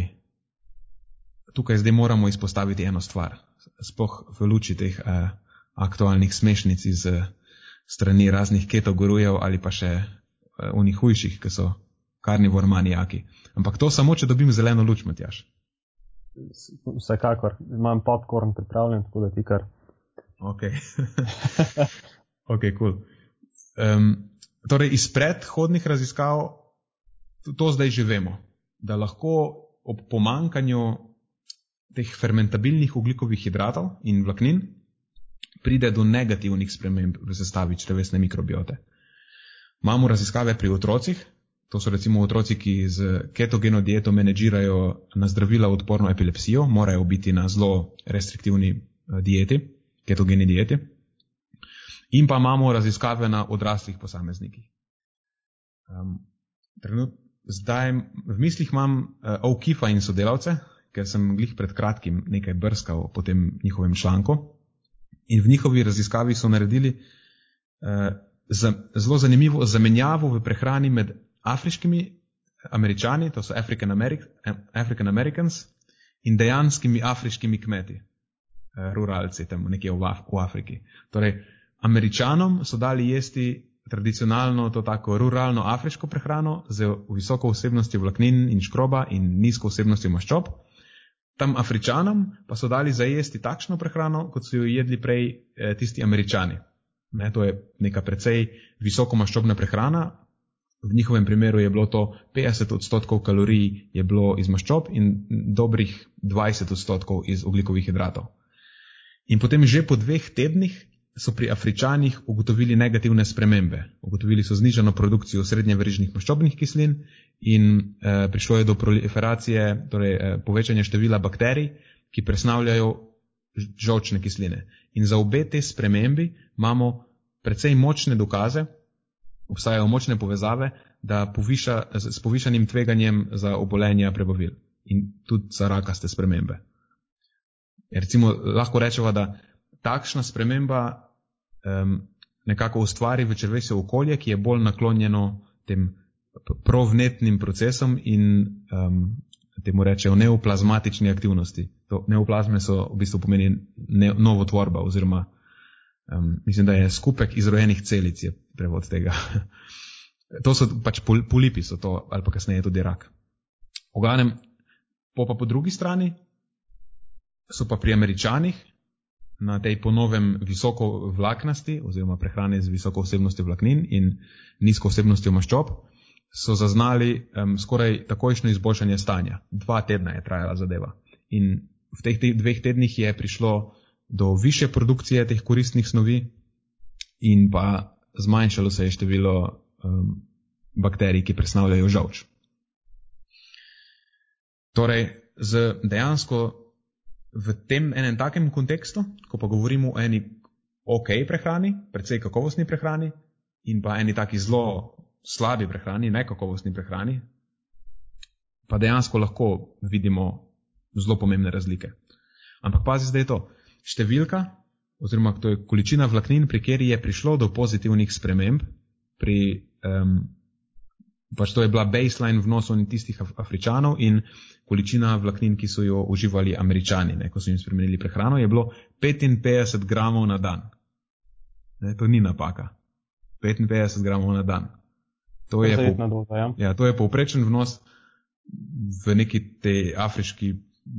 tukaj zdaj moramo izpostaviti eno stvar, spoh v luči teh uh, aktualnih smešnic iz uh, strani raznih ketogurujev ali pa še uh, unih hujših, ki so karnivor manijaki. Ampak to samo, če dobim zeleno luč, Matjaš. Vsekakor, imam popkorn pripravljen, tako da ti kar. Ok, ok, cool. Um, torej, iz predhodnih raziskav to zdaj že vemo, da lahko ob pomankanju teh fermentabilnih ugljikovih hidratov in vlaknin pride do negativnih sprememb v sestavi črevesne mikrobiote. Imamo raziskave pri otrocih, To so recimo otroci, ki z ketogeno dieto menedžirajo na zdravila odporno epilepsijo, morajo biti na zelo restriktivni eh, dieti, ketogeni dieti. In pa imamo raziskave na odraslih posameznikih. Um, trenut, zdaj v mislih imam uh, O'Keefa in sodelavce, ker sem glih pred kratkim nekaj brskal po tem njihovem članku. In v njihovi raziskavi so naredili uh, za, zelo zanimivo zamenjavo v prehrani med afriškimi američani, to so African, Americ African Americans, in dejanskimi afriškimi kmeti, eh, ruralci tam nekje v, Af v Afriki. Torej, američanom so dali jesti tradicionalno to tako ruralno afriško prehrano z visoko vsebnostjo vlaknin in škroba in nizko vsebnostjo maščob. Tam afričanom pa so dali zajesti takšno prehrano, kot so jo jedli prej eh, tisti američani. Ne, to je neka precej visoko maščobna prehrana, v njihovem primeru je bilo to 50 odstotkov kalorij je bilo iz maščob in dobrih 20 odstotkov iz oglikovih hidratov. In potem že po dveh tednih so pri Afričanih ugotovili negativne spremembe. Ugotovili so znižano produkcijo srednje verižnih maščobnih kislin in eh, prišlo je do proliferacije, torej eh, povečanja števila bakterij, ki presnavljajo žolčne kisline. In za obe te spremembi imamo precej močne dokaze, obstajajo močne povezave, da poviša, s povišanim tveganjem za obolenja prebavil in tudi za rakaste spremembe. Recimo, lahko rečemo, da takšna sprememba um, nekako ustvari v črvesju okolje, ki je bolj naklonjeno tem provnetnim procesom in um, temu rečejo neoplazmatični aktivnosti. To neoplazme so v bistvu pomeni ne, novo tvorba oziroma um, mislim, da je skupek izrojenih celic je prevod tega. to so pač pol, polipi, so to ali pa kasneje tudi rak. Oganem, po pa po drugi strani so pa pri američanih na tej ponovem visoko vlaknasti oziroma prehrane z visoko vsebnostjo vlaknin in nizko vsebnostjo maščob, so zaznali um, skoraj takojšno izboljšanje stanja. Dva tedna je trajala zadeva. In v teh dveh tednih je prišlo do više produkcije teh koristnih snovi in pa zmanjšalo se je število um, bakterij, ki predstavljajo žavč. Torej, z dejansko v tem enem takem kontekstu, ko pa govorimo o eni ok prehrani, predvsej kakovostni prehrani in pa eni taki zelo slabi prehrani, nekakovostni prehrani, pa dejansko lahko vidimo zelo pomembne razlike. Ampak pazi zdaj to. Številka, oziroma to je količina vlaknin, pri kateri je prišlo do pozitivnih sprememb, pri, um, pač to je bila baseline vnosov tistih afričanov in količina vlaknin, ki so jo uživali američani, ne, ko so jim spremenili prehrano, je bilo 55 gramov na dan. Ne, to ni napaka. 55 gramov na dan. To je, po, doza, ja. Ja, to je povprečen vnos v neki tej afriški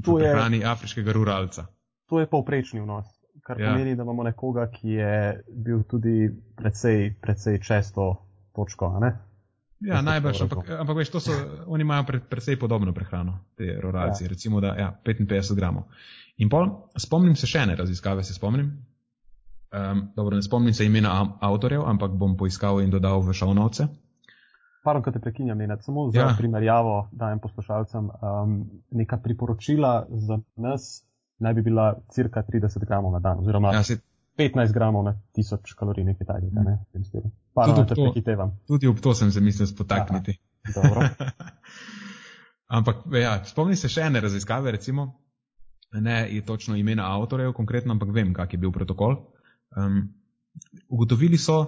prehrani afriškega ruralca. To je povprečni vnos, kar ja. pomeni, da imamo nekoga, ki je bil tudi precej, precej često točko. Ja, najbrž, ampak, ampak veš, so, oni imajo pre, precej podobno prehrano, te ruralci, ja. recimo da ja, 55 gramov. In pol, spomnim se še ene raziskave, se spomnim. Um, dobro, ne spomnim se imena avtorjev, ampak bom poiskal in dodal v šovnovce. Pardon, ko te prekinjam, ne, samo za ja. primerjavo dajem poslušalcem. Um, neka priporočila za nas naj bi bila cirka 30 gramov na dan, oziroma ja, si... 15 gramov na 1000 kalorij, nekaj takega. Ne, Pardon, te prehitevam. Tudi ob to sem se mislil spotakniti. ampak, ja, spomni se še ene raziskave, recimo, ne je točno imena avtorjev konkretno, ampak vem, kak je bil protokol. Um, ugotovili so,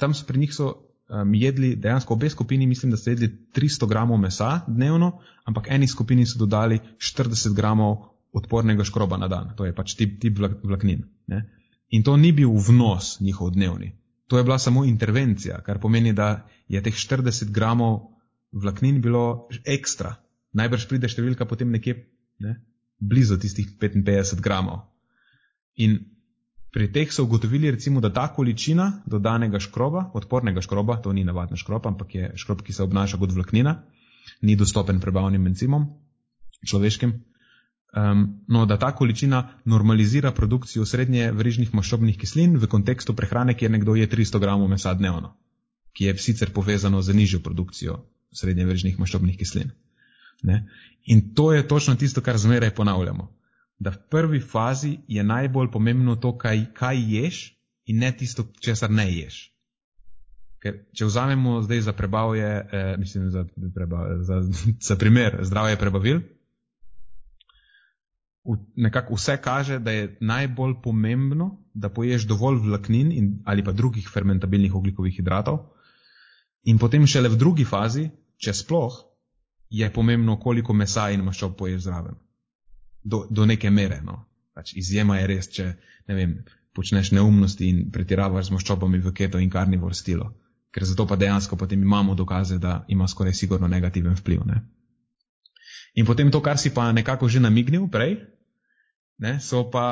tam so pri njih so um, jedli, dejansko obe skupini, mislim, da so jedli 300 gramov mesa dnevno, ampak eni skupini so dodali 40 gramov odpornega škroba na dan, to je pač tip, tip vlaknin. Ne? In to ni bil vnos njihov dnevni, to je bila samo intervencija, kar pomeni, da je teh 40 gramov vlaknin bilo ekstra. Najbrž pride številka potem nekje ne? blizu tistih 55 gramov. In Pri teh so ugotovili, recimo, da ta količina dodanega škroba, odpornega škroba, to ni navadna škroba, ampak je škrob, ki se obnaša kot vlaknina, ni dostopen prebavnim encimom, človeškim. Um, no, da ta količina normalizira produkcijo srednje verižnih maščobnih kislin v kontekstu prehrane, kjer nekdo je 300 gramov mesa dnevno, ki je sicer povezano z nižjo produkcijo srednje verižnih maščobnih kislin. Ne? In to je točno tisto, kar zmeraj ponavljamo da v prvi fazi je najbolj pomembno to, kaj, kaj ješ in ne tisto, česar ne ješ. Ker, če vzamemo zdaj za prebavje, eh, mislim, za, prebav, za, za primer zdravje prebavil, nekako vse kaže, da je najbolj pomembno, da poješ dovolj vlaknin in, ali pa drugih fermentabilnih oglikovih hidratov, in potem šele v drugi fazi, če sploh, je pomembno, koliko mesa in maščob poješ zraven do, do neke mere. No. Pač izjema je res, če ne vem, počneš neumnosti in pretiravaš z maščobami v keto in karnivor stilo. Ker zato pa dejansko potem imamo dokaze, da ima skoraj sigurno negativen vpliv. Ne. In potem to, kar si pa nekako že namignil prej, ne, so pa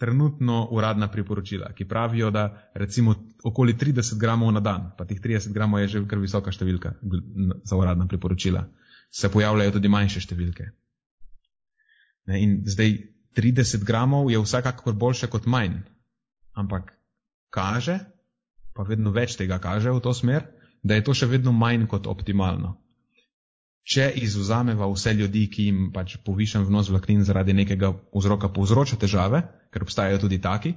trenutno uradna priporočila, ki pravijo, da recimo okoli 30 gramov na dan, pa teh 30 gramov je že kar visoka številka za uradna priporočila, se pojavljajo tudi manjše številke. Ne, in zdaj 30 gramov je vsekakor boljše kot manj, ampak kaže, pa vedno več tega kaže v to smer, da je to še vedno manj kot optimalno. Če izuzameva vse ljudi, ki jim pač povišen vnos vlaknin zaradi nekega vzroka povzroča težave, ker obstajajo tudi taki,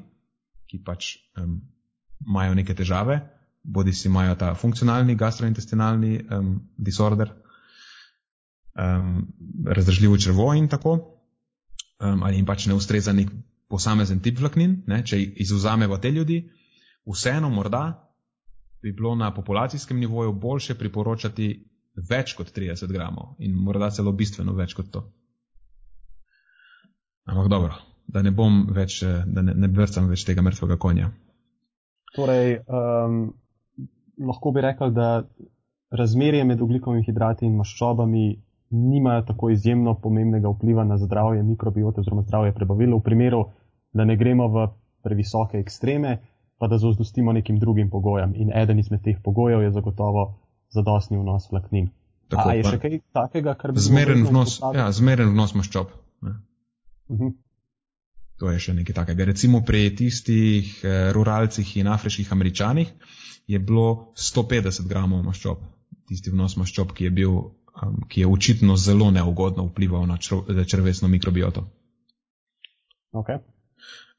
ki pač um, imajo neke težave, bodi si imajo ta funkcionalni gastrointestinalni um, disorder, um, razdražljivo črvo in tako, um, ali jim pač ne ustreza nek posamezen tip vlaknin, ne, če izuzamemo te ljudi, vseeno morda bi bilo na populacijskem nivoju boljše priporočati več kot 30 gramov in morda celo bistveno več kot to. Ampak dobro, da ne bom več, da ne, ne vrcam več tega mrtvega konja. Torej, um, lahko bi rekel, da razmerje med ugljikovimi hidrati in maščobami nimajo tako izjemno pomembnega vpliva na zdravje mikrobiote oziroma zdravje prebavil, v primeru, da ne gremo v previsoke ekstreme, pa da zadostimo nekim drugim pogojem. In eden izmed teh pogojev je zagotovo zadostni vnos vlaknin. Tako, A je še kaj takega, kar bi zmeren vnos, ja, zmeren vnos maščob. Uh -huh. To je še nekaj takega. Recimo pri tistih eh, ruralcih in afriških američanih je bilo 150 gramov maščob, tisti vnos maščob, ki je bil um, ki je očitno zelo neugodno vplival na črvesno mikrobioto. Okay.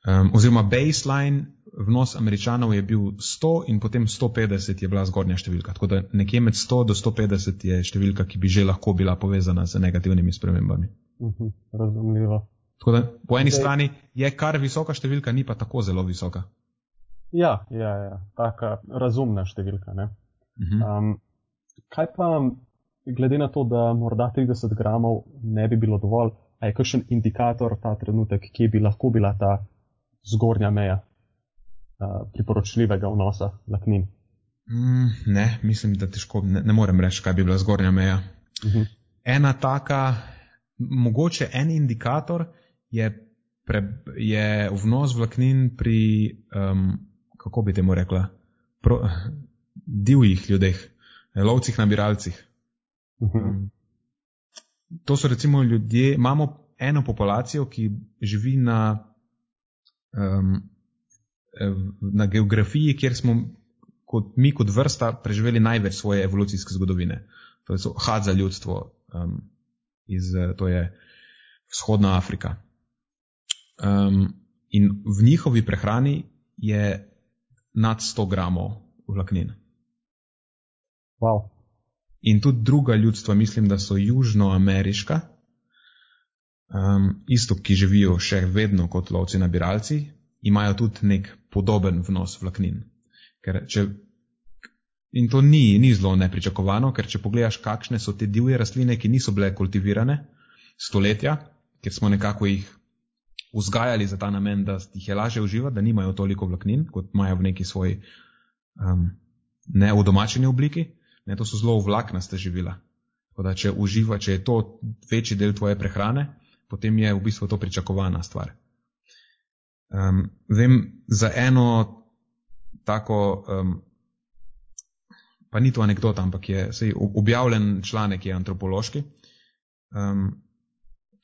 Um, oziroma, baseline vnos američanov je bil 100 in potem 150 je bila zgornja številka. Tako da nekje med 100 do 150 je številka, ki bi že lahko bila povezana z negativnimi spremembami. Uh mhm, -huh, razumljivo. Tako da po eni Zdaj, strani je kar visoka številka, ni pa tako zelo visoka. Ja, ja, ja. taka razumna številka. Uh -huh. um, kaj pa glede na to, da morda 30 gramov ne bi bilo dovolj, a je kakšen indikator ta trenutek, kje bi lahko bila ta zgornja meja uh, priporočljivega vnosa vlaknin? Mm, ne, mislim, da težko, ne, ne morem reči, kaj bi bila zgornja meja. Uh mhm. -huh. Ena taka, mogoče en indikator je, pre, je vnos vlaknin pri, um, kako bi temu rekla, pro, divjih ljudeh, lovcih, nabiralcih. Uh -huh. um, to so recimo ljudje, imamo eno populacijo, ki živi na, um, na geografiji, kjer smo kot, mi kot vrsta preživeli največ svoje evolucijske zgodovine. To je Hadza ljudstvo, um, iz, to je vzhodna Afrika. Um, in v njihovi prehrani je nad 100 gramov vlaknin. Wow in tudi druga ljudstva, mislim, da so južnoameriška, um, isto, ki živijo še vedno kot lovci nabiralci, imajo tudi nek podoben vnos vlaknin. Če, in to ni, ni zelo nepričakovano, ker če pogledaš, kakšne so te divje rastline, ki niso bile kultivirane stoletja, ker smo nekako jih vzgajali za ta namen, da jih je lažje uživati, da nimajo toliko vlaknin, kot imajo v neki svoji um, neudomačeni obliki. Ne, to so zelo vlaknaste živila. Da, če uživa, če je to večji del tvoje prehrane, potem je v bistvu to pričakovana stvar. Um, vem za eno tako, um, pa ni to anekdota, ampak je sej, objavljen članek, je antropološki, um,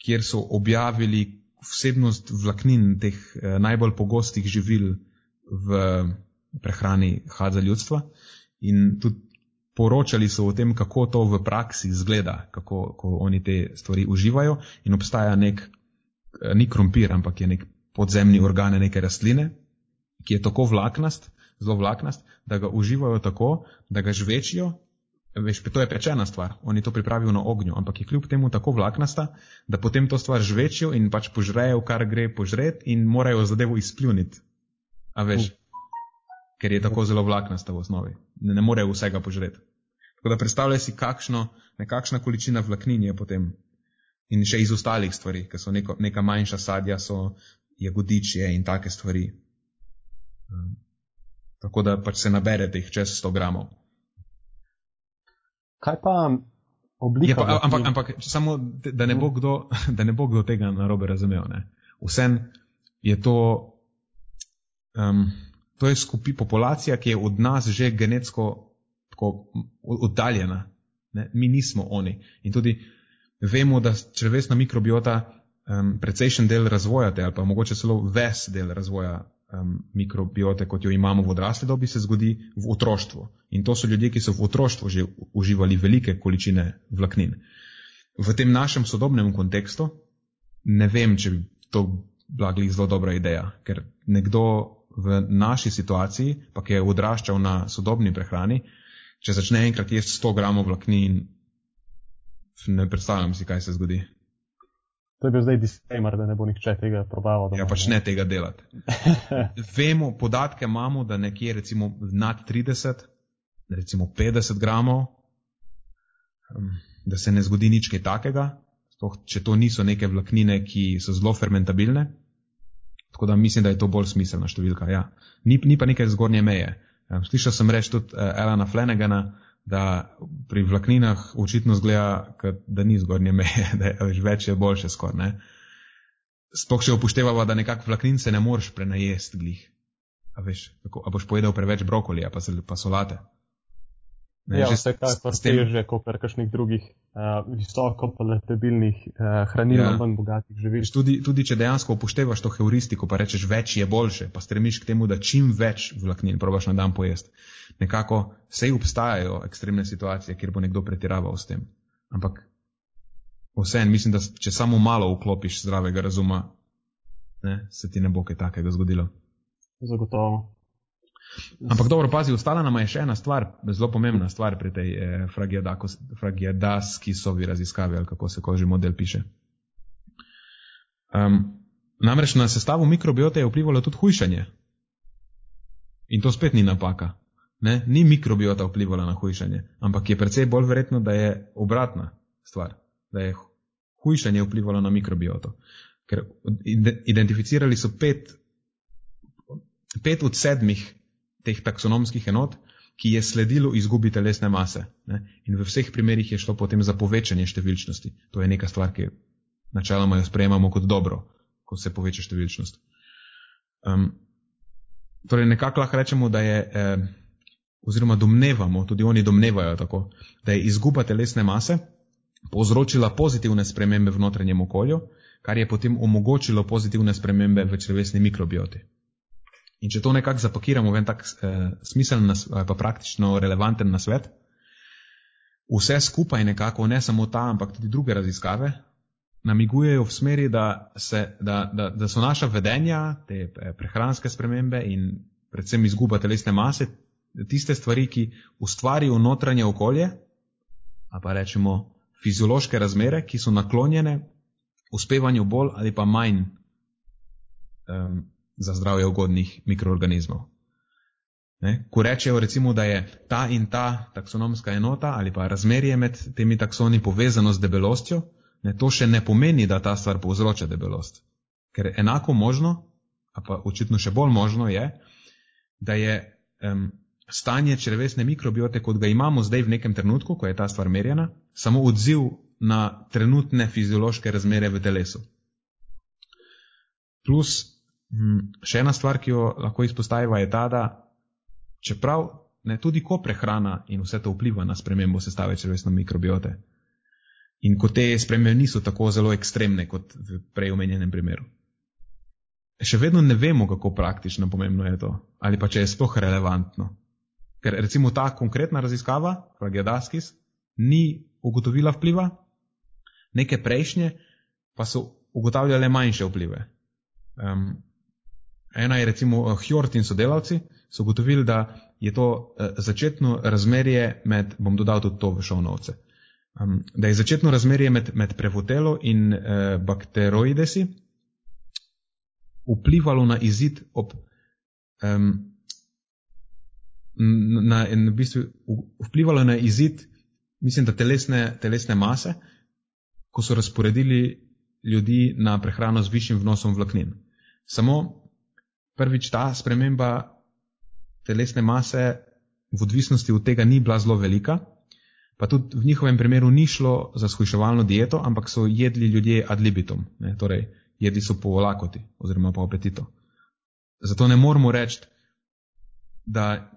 kjer so objavili vsebnost vlaknin teh eh, najbolj pogostih živil v prehrani hadza ljudstva in tudi poročali so o tem, kako to v praksi izgleda, kako oni te stvari uživajo in obstaja nek, eh, ni krompir, ampak je nek podzemni organ neke rastline, ki je tako vlaknast, zelo vlaknast, da ga uživajo tako, da ga žvečijo. Veš, to je pečena stvar, oni to pripravijo na ognju, ampak je kljub temu tako vlaknasta, da potem to stvar žvečijo in pač požrejo, kar gre požret in morajo zadevo izpljuniti. A veš, ker je tako zelo vlaknasta v osnovi. Ne, ne more vsega požreti. Tako da predstavljaj si, kakšno, nekakšna količina vlaknin je potem. In še iz ostalih stvari, ki so neko, neka manjša sadja, so jagodičje in take stvari. Um, tako da pač se nabere teh čez 100 gramov. Kaj pa oblika? Pa, ampak, ampak samo, da ne bo kdo, da ne bo kdo tega narobe razumel. Vsem je to. Um, to je skupi populacija, ki je od nas že genetsko tako oddaljena. Ne? Mi nismo oni. In tudi vemo, da črvesna mikrobiota um, precejšen del razvoja te, ali pa mogoče celo ves del razvoja um, mikrobiote, kot jo imamo v odrasli dobi, se zgodi v otroštvu. In to so ljudje, ki so v otroštvu že uživali velike količine vlaknin. V tem našem sodobnem kontekstu ne vem, če bi to bila glih zelo dobra ideja, ker nekdo v naši situaciji, pa ki je odraščal na sodobni prehrani, če začne enkrat jesti 100 gramov vlaknin, ne predstavljam si, kaj se zgodi. To je bil zdaj disclaimer, da ne bo nihče tega probaval. Ja, pač ne tega delati. Vemo, podatke imamo, da nekje recimo nad 30, recimo 50 gramov, da se ne zgodi nič kaj takega, sploh če to niso neke vlaknine, ki so zelo fermentabilne. Tako da mislim, da je to bolj smiselna številka. Ja. Ni, ni pa neke zgornje meje. Slišal sem reči tudi uh, Elana Flanagana, da pri vlakninah očitno zgleda, da ni zgornje meje, da je več je boljše skoraj. Sploh še upoštevamo, da nekako vlaknin se ne moreš prenajesti glih. A, veš, kako, a boš pojedel preveč brokolija, pa, pa solate. Ne, ja, vse kaj pa ste že kot kakšnih drugih uh, visoko paletabilnih uh, hranil, ja. manj bogatih živil. Tudi, tudi če dejansko upoštevaš to heuristiko, pa rečeš več je boljše, pa stremiš k temu, da čim več vlaknin probaš na dan pojesti. Nekako sej obstajajo ekstremne situacije, kjer bo nekdo pretiraval s tem. Ampak vseeno mislim, da če samo malo vklopiš zdravega razuma, ne, se ti ne bo kaj takega zgodilo. Zagotovo. Ampak dobro, pazi, ostala nam je še ena stvar, zelo pomembna stvar pri tej eh, fragiadaski sovi raziskavi, ali kako se koži model piše. Um, namreč na sestavu mikrobiote je vplivalo tudi hujšanje. In to spet ni napaka. Ne? Ni mikrobiota vplivala na hujšanje, ampak je precej bolj verjetno, da je obratna stvar, da je hujšanje vplivalo na mikrobioto. Ker identificirali so pet, pet od sedmih teh taksonomskih enot, ki je sledilo izgubi telesne mase. Ne? In v vseh primerjih je šlo potem za povečanje številčnosti. To je neka stvar, ki načeloma jo sprejemamo kot dobro, ko se poveča številčnost. Um, torej, nekako lahko rečemo, da je, eh, oziroma domnevamo, tudi oni domnevajo tako, da je izguba telesne mase povzročila pozitivne spremembe v notranjem okolju, kar je potem omogočilo pozitivne spremembe v črvesni mikrobioti. In če to nekako zapakiramo v en tak eh, smiseln, ali pa praktično relevanten nasvet, vse skupaj nekako, ne samo ta, ampak tudi druge raziskave, namigujejo v smeri, da, se, da, da, da so naša vedenja, te eh, prehranske spremembe in predvsem izguba telesne mase, tiste stvari, ki ustvarijo notranje okolje, a pa rečemo fiziološke razmere, ki so naklonjene uspevanju bolj ali pa manj um, za zdravje ugodnih mikroorganizmov. Ne? Ko rečejo recimo, da je ta in ta taksonomska enota ali pa razmerje med temi taksoni povezano z debelostjo, ne, to še ne pomeni, da ta stvar povzroča debelost. Ker enako možno, a pa očitno še bolj možno je, da je um, stanje črvesne mikrobiote, kot ga imamo zdaj v nekem trenutku, ko je ta stvar merjena, samo odziv na trenutne fiziološke razmere v telesu. Plus še ena stvar, ki jo lahko izpostavimo, je ta, da čeprav ne, tudi ko prehrana in vse to vpliva na spremembo sestave črvesne mikrobiote, in ko te spremembe niso tako zelo ekstremne kot v prej omenjenem primeru. Še vedno ne vemo, kako praktično pomembno je to, ali pa če je sploh relevantno. Ker recimo ta konkretna raziskava, Fragiadaskis, ni ugotovila vpliva, neke prejšnje pa so ugotavljale manjše vplive. Um, Ena je recimo eh, Hjort in sodelavci, so ugotovili, da je to eh, začetno razmerje med, bom dodal tudi to v šovnovce, um, da je začetno razmerje med, med prevotelo in uh, bakteroidesi vplivalo na izid ob um, na, in v bistvu vplivalo na izid, mislim, da telesne, telesne mase, ko so razporedili ljudi na prehrano z višjim vnosom vlaknin. Samo prvič ta sprememba telesne mase v odvisnosti od tega ni bila zelo velika, pa tudi v njihovem primeru ni šlo za shujševalno dieto, ampak so jedli ljudje ad libitum, ne, torej jedli so po lakoti oziroma po apetitu. Zato ne moramo reči, da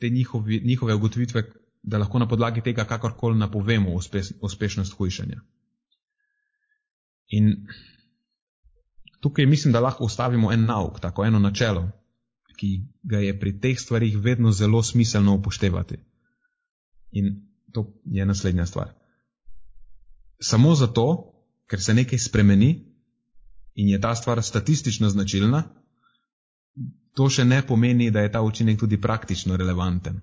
te njihovi, njihove ugotovitve, da lahko na podlagi tega kakorkoli napovemo uspeš, uspešnost hujšanja. In tukaj mislim, da lahko ustavimo en nauk, tako eno načelo, ki ga je pri teh stvarih vedno zelo smiselno upoštevati. In to je naslednja stvar. Samo zato, ker se nekaj spremeni in je ta stvar statistično značilna, to še ne pomeni, da je ta učinek tudi praktično relevanten.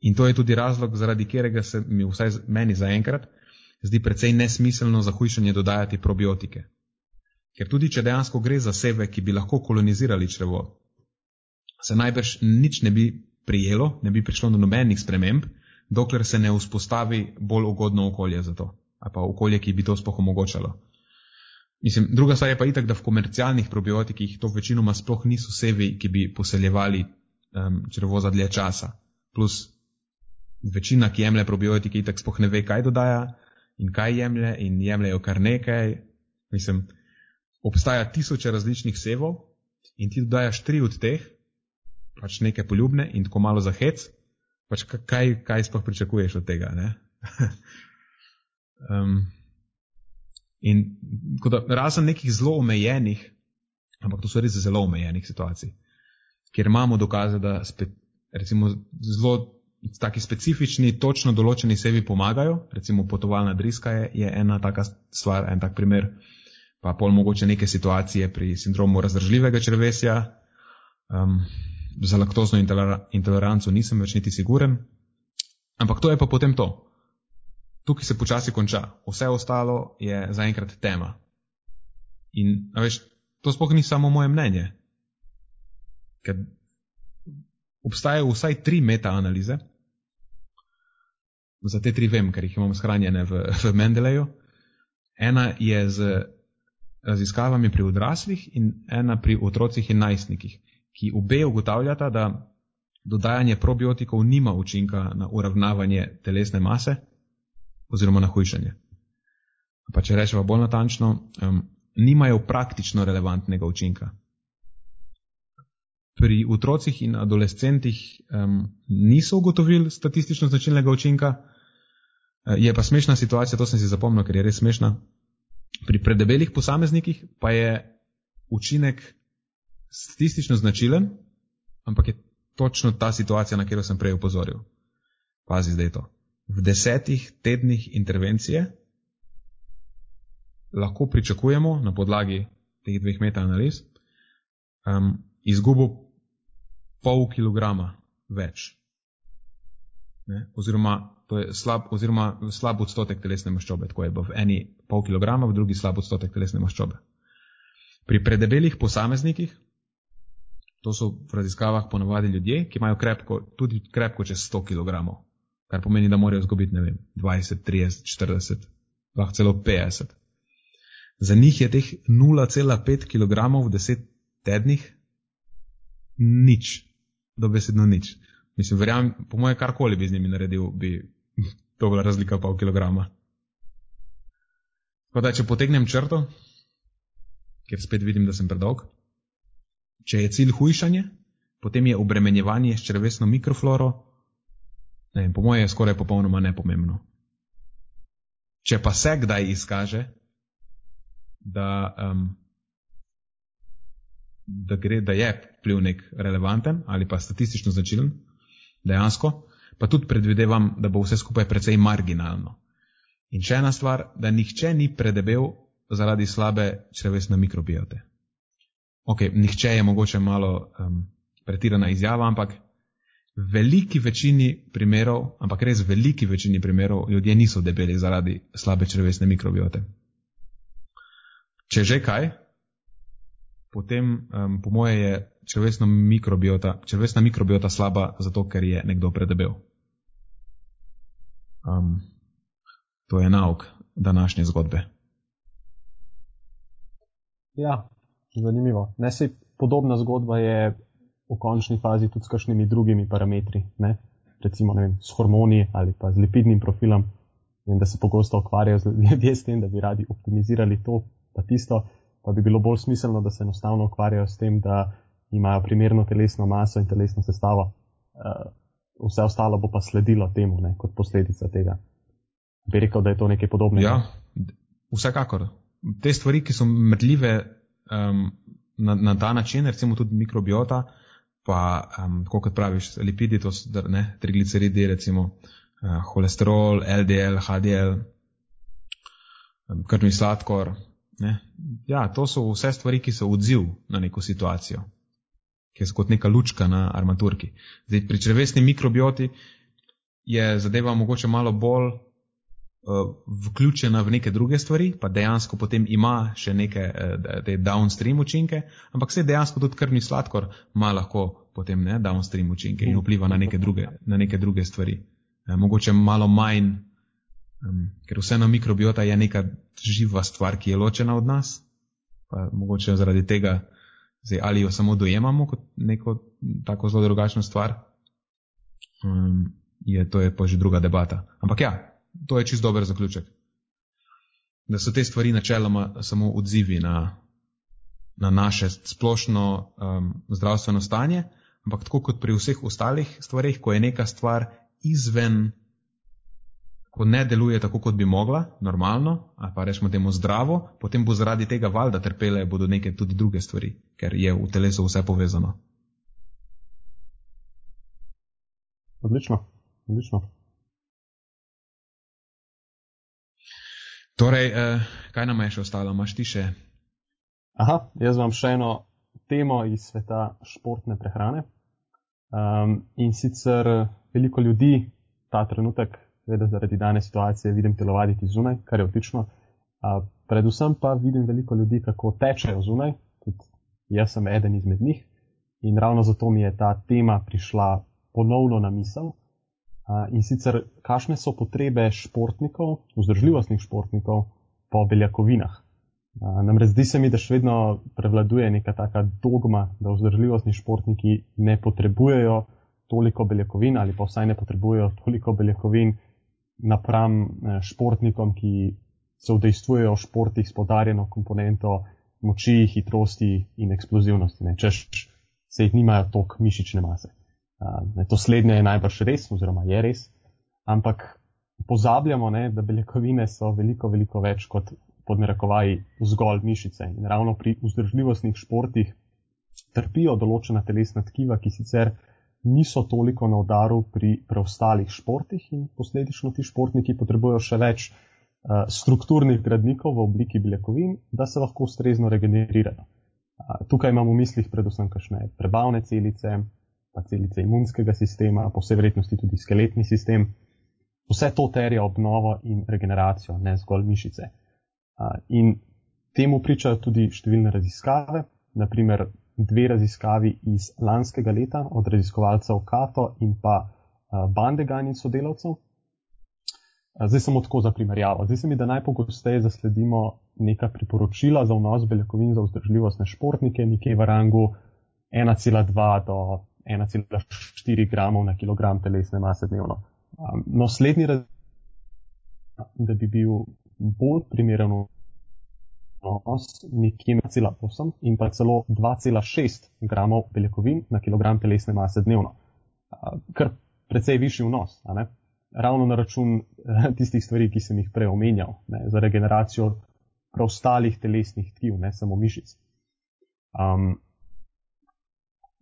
In to je tudi razlog, zaradi katerega se mi, vsaj meni zaenkrat, zdi precej nesmiselno za hujšanje dodajati probiotike. Ker tudi, če dejansko gre za sebe, ki bi lahko kolonizirali črevo, se najbrž nič ne bi prijelo, ne bi prišlo do nobenih sprememb, dokler se ne vzpostavi bolj ugodno okolje za to, ali pa okolje, ki bi to spoh omogočalo. Mislim, druga stvar je pa itak, da v komercialnih probiotikih to večinoma sploh niso sevi, ki bi poseljevali um, črevo za dlje časa. Plus, večina, ki jemlje probiotike, itak sploh ne ve, kaj dodaja in kaj jemlje in jemljejo kar nekaj. Mislim, obstaja tisoče različnih sevov in ti dodajaš tri od teh, pač neke poljubne in tako malo za hec, pač kaj, kaj sploh pričakuješ od tega. um, in da, razen nekih zelo omejenih, ampak to so res zelo omejenih situacij, kjer imamo dokaze, da spet, recimo zelo taki specifični, točno določeni sebi pomagajo, recimo potovalna driska je, je ena taka stvar, en tak primer pa pol mogoče neke situacije pri sindromu razdržljivega črvesja. Um, za laktozno intoleranco nisem več niti siguren. Ampak to je pa potem to. Tukaj se počasi konča. Vse ostalo je zaenkrat tema. In veš, to sploh ni samo moje mnenje. Ker obstajajo vsaj tri metaanalize. Za te tri vem, ker jih imam shranjene v, v Mendeleju. Ena je z raziskavami pri odraslih in ena pri otrocih in najstnikih, ki obe ugotavljata, da dodajanje probiotikov nima učinka na uravnavanje telesne mase oziroma na hujšanje. Pa če rečemo bolj natančno, um, nimajo praktično relevantnega učinka. Pri otrocih in adolescentih um, niso ugotovili statistično značilnega učinka, je pa smešna situacija, to sem si zapomnil, ker je res smešna. Pri predebelih posameznikih pa je učinek statistično značilen, ampak je točno ta situacija, na katero sem prej upozoril. Pazi zdaj to. V desetih tednih intervencije lahko pričakujemo na podlagi teh dveh metaanaliz um, izgubo pol kilograma več. Ne? Oziroma to je slab, slab odstotek telesne maščobe, tako je v eni pol kilograma, v drugi slab odstotek telesne maščobe. Pri predebelih posameznikih, to so v raziskavah ponovadi ljudje, ki imajo krepko, tudi krepko čez 100 kg, kar pomeni, da morajo izgubiti, ne vem, 20, 30, 40, lahko celo 50. Za njih je teh 0,5 kg v 10 tednih nič, dobesedno nič. Mislim, verjamem, po moje karkoli bi z njimi naredil, bi to bila razlika pol kilograma. Tako da, če potegnem črto, ker spet vidim, da sem predolg, če je cilj hujšanje, potem je obremenjevanje s črvesno mikrofloro, ne po moje je skoraj popolnoma nepomembno. Če pa se kdaj izkaže, da, um, da, gre, da je vplivnik relevanten ali pa statistično značilen, dejansko, pa tudi predvidevam, da bo vse skupaj precej marginalno. In še ena stvar, da nihče ni predebel zaradi slabe črvesne mikrobiote. Ok, nihče je mogoče malo um, pretirana izjava, ampak v veliki večini primerov, ampak res v veliki večini primerov, ljudje niso debeli zaradi slabe črvesne mikrobiote. Če že kaj, potem um, po moje je črvesna mikrobiota, mikrobiota slaba zato, ker je nekdo predebel. Um, to je nauk današnje zgodbe. Ja, zanimivo. Ne se podobna zgodba je v končni fazi tudi s kakšnimi drugimi parametri, ne? recimo ne vem, s hormoni ali pa z lipidnim profilom. Vem, da se pogosto ukvarjajo ljudje s tem, da bi radi optimizirali to, pa tisto, pa bi bilo bolj smiselno, da se enostavno ukvarjajo s tem, da imajo primerno telesno maso in telesno sestavo. Uh, vse ostalo bo pa sledilo temu, ne, kot posledica tega. Bi rekel, da je to nekaj podobnega. Ja, vsekakor. Te stvari, ki so mrljive um, na, na ta način, recimo tudi mikrobiota, pa um, kot praviš, lipidi, to so ne, trigliceridi, recimo uh, holesterol, LDL, HDL, um, krvni sladkor. Ne. Ja, to so vse stvari, ki so odziv na neko situacijo ki je kot neka lučka na armaturki. Zdaj, pri črvesni mikrobioti je zadeva mogoče malo bolj vključena v neke druge stvari, pa dejansko potem ima še neke te downstream učinke, ampak se dejansko tudi krvni sladkor ima lahko potem ne, downstream učinke in vpliva na neke druge, na neke druge stvari. Mogoče malo manj, ker vseeno mikrobiota je neka živa stvar, ki je ločena od nas, pa mogoče zaradi tega, zdaj, ali jo samo dojemamo kot neko tako zelo drugačno stvar, je, to je pa že druga debata. Ampak ja, to je čist dober zaključek. Da so te stvari načeloma samo odzivi na, na naše splošno um, zdravstveno stanje, ampak tako kot pri vseh ostalih stvarih, ko je neka stvar izven, ko ne deluje tako, kot bi mogla, normalno, ali pa rečemo temu zdravo, potem bo zaradi tega valjda trpele bodo neke tudi druge stvari, ker je v telesu vse povezano. Odlično, odlično. Torej, eh, kaj nam je še ostalo, imaš ti še? Aha, jaz imam še eno temo iz sveta športne prehrane. Um, in sicer veliko ljudi ta trenutek, seveda zaradi dane situacije, vidim telovaditi zunaj, kar je odlično. Uh, predvsem pa vidim veliko ljudi, kako tečejo zunaj, tudi jaz sem eden izmed njih. In ravno zato mi je ta tema prišla ponovno na misel. In sicer, kakšne so potrebe športnikov, vzdržljivostnih športnikov po beljakovinah. Namreč zdi se mi, da še vedno prevladuje neka taka dogma, da vzdržljivostni športniki ne potrebujejo toliko beljakovin ali pa vsaj ne potrebujejo toliko beljakovin napram e, športnikom, ki se vdejstvujejo v športih s podarjeno komponento moči, hitrosti in eksplozivnosti, če se jih nimajo tok mišične mase. Uh, to slednje je najbrž res, oziroma je res, ampak pozabljamo, ne, da beljakovine so veliko, veliko več kot podnarekovaji zgolj mišice. In ravno pri vzdržljivostnih športih trpijo določena telesna tkiva, ki sicer niso toliko na udaru pri preostalih športih in posledično ti športniki potrebujejo še več uh, strukturnih gradnikov v obliki beljakovin, da se lahko ustrezno regenerirajo. Uh, tukaj imamo v mislih predvsem kakšne prebavne celice, pa celice imunskega sistema, po vsej verjetnosti tudi skeletni sistem. Vse to terja obnovo in regeneracijo, ne zgolj mišice. In temu pričajo tudi številne raziskave, naprimer dve raziskavi iz lanskega leta od raziskovalcev Kato in pa Bandegan in sodelavcev. Zdaj samo tako za primerjavo. Zdi se mi, da najpogosteje zasledimo neka priporočila za vnos beljakovin za vzdržljivost na športnike, nekje v rangu 1,2 do 1,4 gramov na kilogram telesne mase dnevno. Um, no, slednji razred, da bi bil bolj primeren vnos, nekje 1,8 in pa celo 2,6 gramov beljakovin na kilogram telesne mase dnevno. Uh, kar precej višji vnos, ravno na račun uh, tistih stvari, ki sem jih prej omenjal, ne, za regeneracijo preostalih telesnih tkiv, ne samo mišic. Um,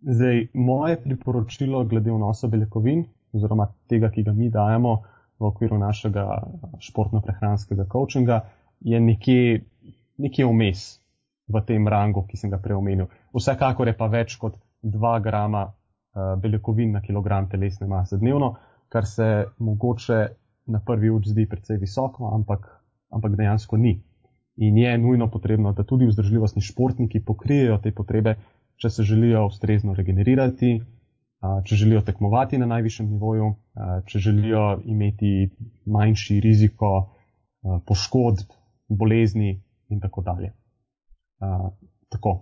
Zdaj, moje priporočilo glede vnosa beljakovin, oziroma tega, ki ga mi dajemo v okviru našega športno-prehranskega coachinga, je nekje, nekje vmes v tem rangu, ki sem ga prej omenil. Vsekakor je pa več kot 2 grama uh, beljakovin na kilogram telesne mase dnevno, kar se mogoče na prvi oči zdi precej visoko, ampak, ampak dejansko ni. In je nujno potrebno, da tudi vzdržljivostni športniki pokrijejo te potrebe če se želijo ustrezno regenerirati, če želijo tekmovati na najvišjem nivoju, če želijo imeti manjši riziko poškodb, bolezni in tako dalje. Tako,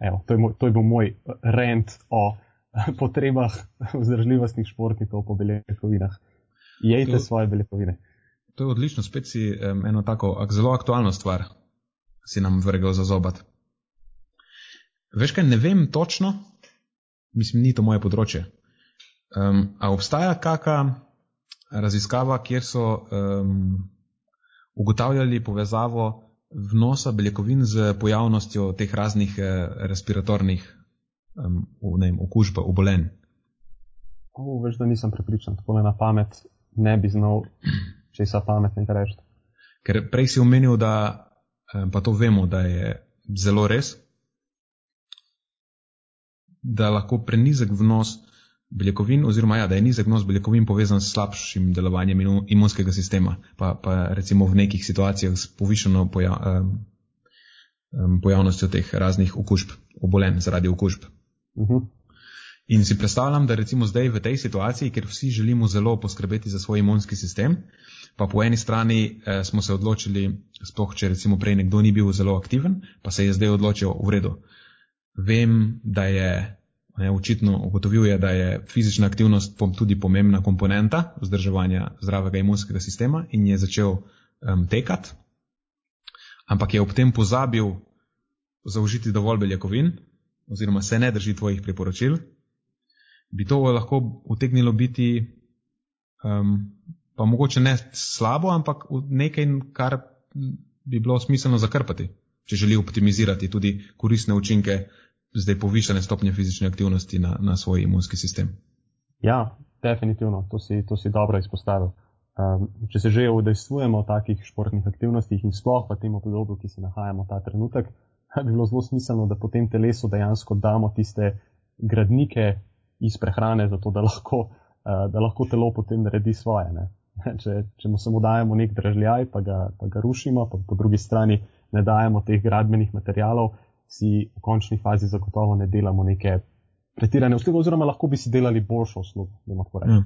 evo, to, je moj, to je bil moj rent o potrebah vzdržljivostnih športnikov po beljakovinah. Jejte to, svoje beljakovine. To je odlično, spet si um, eno tako zelo aktualno stvar si nam vrgel za zobat. Veš kaj, ne vem točno, mislim, ni to moje področje. Um, a obstaja kakšna raziskava, kjer so um, ugotavljali povezavo vnosa beljakovin z pojavnostjo teh raznih eh, respiratornih um, ne vem, okužb, obolenj? O, veš, da nisem prepričan, tako na pamet ne bi znal česa pametnega reči. Ker prej si omenil, da pa to vemo, da je zelo res, da lahko prenizek vnos beljakovin, oziroma ja, da je nizek vnos beljakovin povezan s slabšim delovanjem imunskega sistema, pa, pa recimo v nekih situacijah s povišeno pojav, um, um, pojavnostjo teh raznih okužb, obolen zaradi okužb. Uh mhm. -huh. In si predstavljam, da recimo zdaj v tej situaciji, ker vsi želimo zelo poskrbeti za svoj imunski sistem, pa po eni strani eh, smo se odločili, sploh če recimo prej nekdo ni bil zelo aktiven, pa se je zdaj odločil v redu. Vem, da je Ne, očitno ugotovil je, da je fizična aktivnost tudi pomembna komponenta vzdrževanja zdravega imunskega sistema in je začel um, tekati, ampak je ob tem pozabil zaužiti dovolj beljakovin oziroma se ne drži tvojih priporočil, bi to lahko utegnilo biti um, pa mogoče ne slabo, ampak nekaj, kar bi bilo smiselno zakrpati, če želi optimizirati tudi koristne učinke zdaj povišene stopnje fizične aktivnosti na, na svoj imunski sistem. Ja, definitivno, to si, to si dobro izpostavil. Um, če se že udejstvujemo v takih športnih aktivnostih in sploh v tem obdobju, ki se nahajamo ta trenutek, bi bilo zelo smiselno, da po tem telesu dejansko damo tiste gradnike iz prehrane, zato da lahko, uh, da lahko telo potem naredi svoje. Ne? Če, če mu samo dajemo nek dražljaj, pa ga, pa ga rušimo, pa po drugi strani ne dajemo teh gradbenih materijalov, si v končni fazi zagotovo ne delamo neke pretirane usluge, oziroma lahko bi si delali boljšo uslugo. Ja.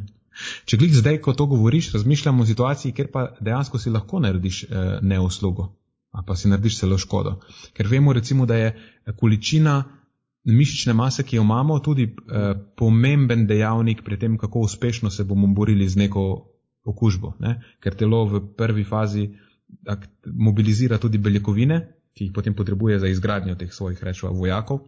Če glih zdaj, ko to govoriš, razmišljamo o situaciji, kjer pa dejansko si lahko narediš eh, ne uslugo, ali pa si narediš celo škodo. Ker vemo, recimo, da je količina mišične mase, ki jo imamo, tudi eh, pomemben dejavnik pri tem, kako uspešno se bomo borili z neko okužbo. Ne? Ker telo v prvi fazi mobilizira tudi beljakovine, ki jih potem potrebuje za izgradnjo teh svojih rečeva vojakov,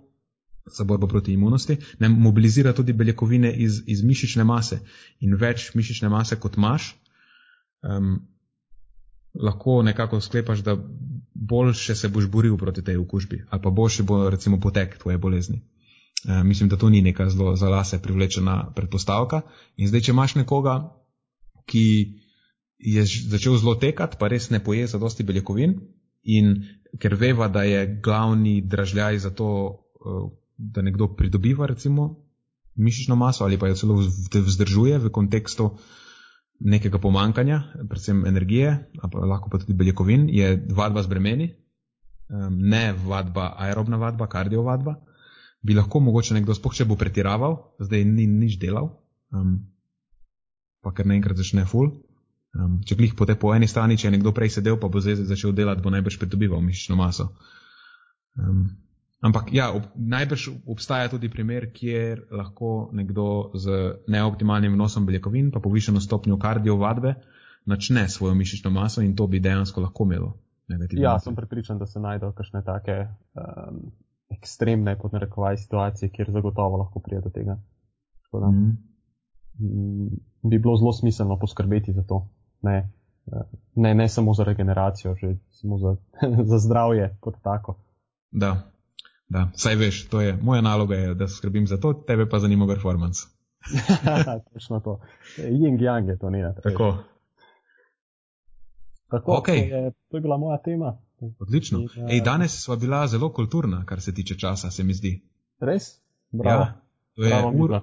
za borbo proti imunosti, ne mobilizira tudi beljakovine iz, iz mišične mase. In več mišične mase, kot imaš, um, lahko nekako sklepaš, da boljše se boš boril proti tej okužbi, ali pa boljši bo recimo potek tvoje bolezni. Uh, mislim, da to ni neka zelo za lase privlečena predpostavka. In zdaj, če imaš nekoga, ki je začel zelo tekati, pa res ne poje za dosti beljakovin, in ker veva, da je glavni dražljaj za to, eh, da nekdo pridobiva recimo mišično maso ali pa jo celo vzdržuje v kontekstu nekega pomankanja, predvsem energije, pa lahko pa tudi beljakovin, je vadba z bremeni, ne vadba, aerobna vadba, kardiovadba, bi lahko mogoče nekdo, spoh če bo pretiraval, zdaj ni nič delal, pa ker naenkrat začne full, Um, če glih po, po eni strani, če je nekdo prej sedel, pa bo zdaj začel delati, bo najbrž pridobival mišično maso. Um, ampak ja, ob, najbrž obstaja tudi primer, kjer lahko nekdo z neoptimalnim vnosom beljakovin, pa povišeno stopnjo kardiovadbe, načne svojo mišično maso in to bi dejansko lahko imelo. Ja, sem pripričan, da se najdejo kakšne take um, ekstremne, pod narekovaj, situacije, kjer zagotovo lahko prije do tega. Da, mm. m, bi bilo zelo smiselno poskrbeti za to ne, ne, ne samo za regeneracijo, že samo za, za zdravje kot tako. Da, da, saj veš, to je moja naloga, je, da skrbim za to, tebe pa zanima performance. Točno to. Ying yang je to, ne. Tako. Tako, okay. to, je, to je bila moja tema. Odlično. In, uh, Ej, danes sva bila zelo kulturna, kar se tiče časa, se mi zdi. Res? Bravo. Ja, to je Bravo, ura,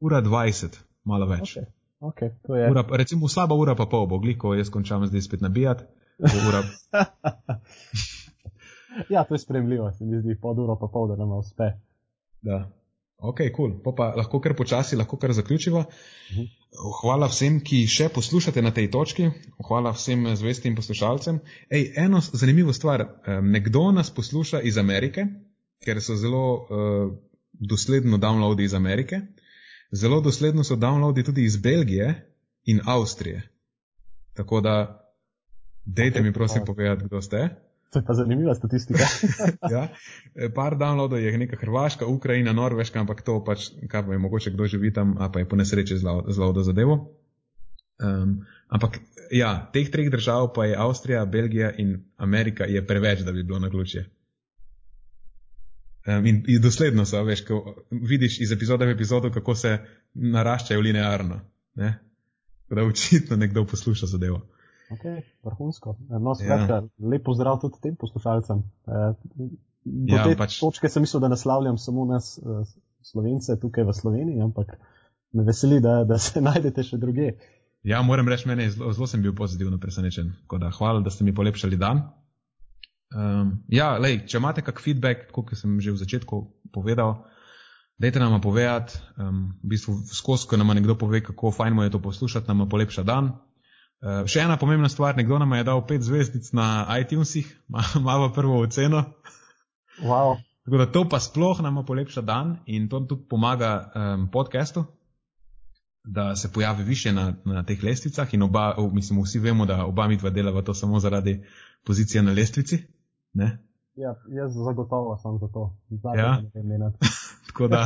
ura 20, malo več. Okay. Okay, ura, recimo slaba ura pa pol, bo gliko, jaz končam zdaj spet nabijati. Ja, to je spremljivo, se mi zdi, pod uro pa pol, da nam uspe. Da. Ok, cool. Pa, pa lahko kar počasi, lahko kar zaključiva. Uh-huh. Hvala vsem, ki še poslušate na tej točki. Hvala vsem zvestim poslušalcem. Ej, eno zanimivo stvar. Nekdo nas posluša iz Amerike, ker so zelo uh, dosledno downloadi iz Amerike. Zelo dosledno so downloadi tudi iz Belgije in Avstrije. Tako da, dejte mi prosim povedati, kdo ste. To je pa zanimiva statistika. ja, par downloadov je neka Hrvaška, Ukrajina, Norveška, ampak to pač, kaj pa je mogoče kdo živi tam, a pa je po nesreči zelo do zadevo. Um, ampak ja, teh treh držav pa je Avstrija, Belgija in Amerika je preveč, da bi bilo na ključje. In, in dosledno so, veš, ko vidiš iz epizode v epizodo, kako se naraščajo linearno. Ne? Da očitno nekdo posluša zadevo. Ok, vrhunsko. No, skratka, ja. lepo zdrav tudi tem poslušalcem. E, do ja, te pač... točke sem mislil, da naslavljam samo nas, e, slovence tukaj v Sloveniji, ampak me veseli, da, da se najdete še druge. Ja, moram reči, meni zelo, zelo sem bil pozitivno presenečen. Da, hvala, da ste mi polepšali dan. Um, ja, lej, če imate kak feedback, kot sem že v začetku povedal, dajte nam povedati. Um, v bistvu skozi, ko nam nekdo pove, kako fajn mu je to poslušati, nam polepša dan. Uh, še ena pomembna stvar, nekdo nam je dal pet zvezdic na iTunesih, malo prvo oceno. Wow. Tako da to pa sploh nam polepša dan in to tudi pomaga um, podcastu, da se pojavi više na, na teh lestvicah in oba, mislim, vsi vemo, da oba midva delava to samo zaradi pozicije na lestvici. Ne? Ja, jaz zagotovo sem za to. Ja? Tako da,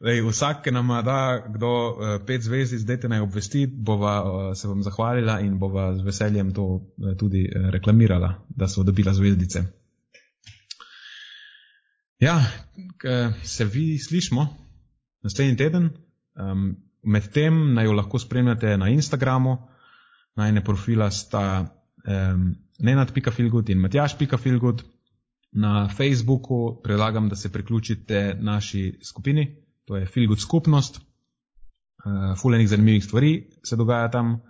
lej, vsak, ki nam da kdo uh, pet zvezdi, zdaj te naj obvesti, bova uh, se vam zahvalila in bova z veseljem to uh, tudi uh, reklamirala, da so dobila zvezdice. Ja, se vi slišmo naslednji teden. Um, Medtem naj jo lahko spremljate na Instagramu, najne profila sta um, nenad.filgut in matjaš.filgut. Na Facebooku predlagam, da se priključite naši skupini, to je Filgut skupnost. Uh, Fulenih zanimivih stvari se dogaja tam.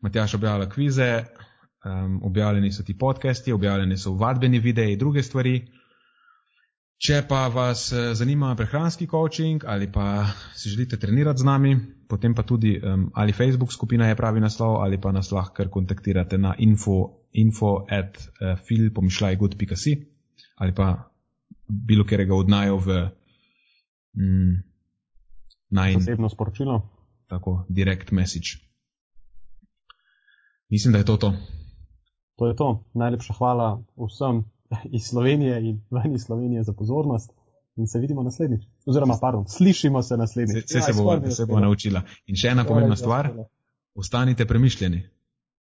Matjaš objavlja kvize, um, objavljeni so ti podcasti, objavljeni so vadbeni videi druge stvari. Če pa vas eh, zanima prehranski coaching ali pa si želite trenirati z nami, potem pa tudi um, ali Facebook skupina je pravi naslov ali pa nas lahko kontaktirate na info, info at uh, eh, filpomišljajgood.si ali pa bilo kjerega odnajo v mm, naj. Osebno sporočilo. Tako, direct message. Mislim, da je to to. To je to. Najlepša hvala vsem iz Slovenije in ven iz Slovenije za pozornost. In se vidimo naslednjič. Oziroma, pardon, slišimo se naslednjič. Se, se, ja, se bo, se bo naučila. In še ena pomembna stvar, ostanite premišljeni.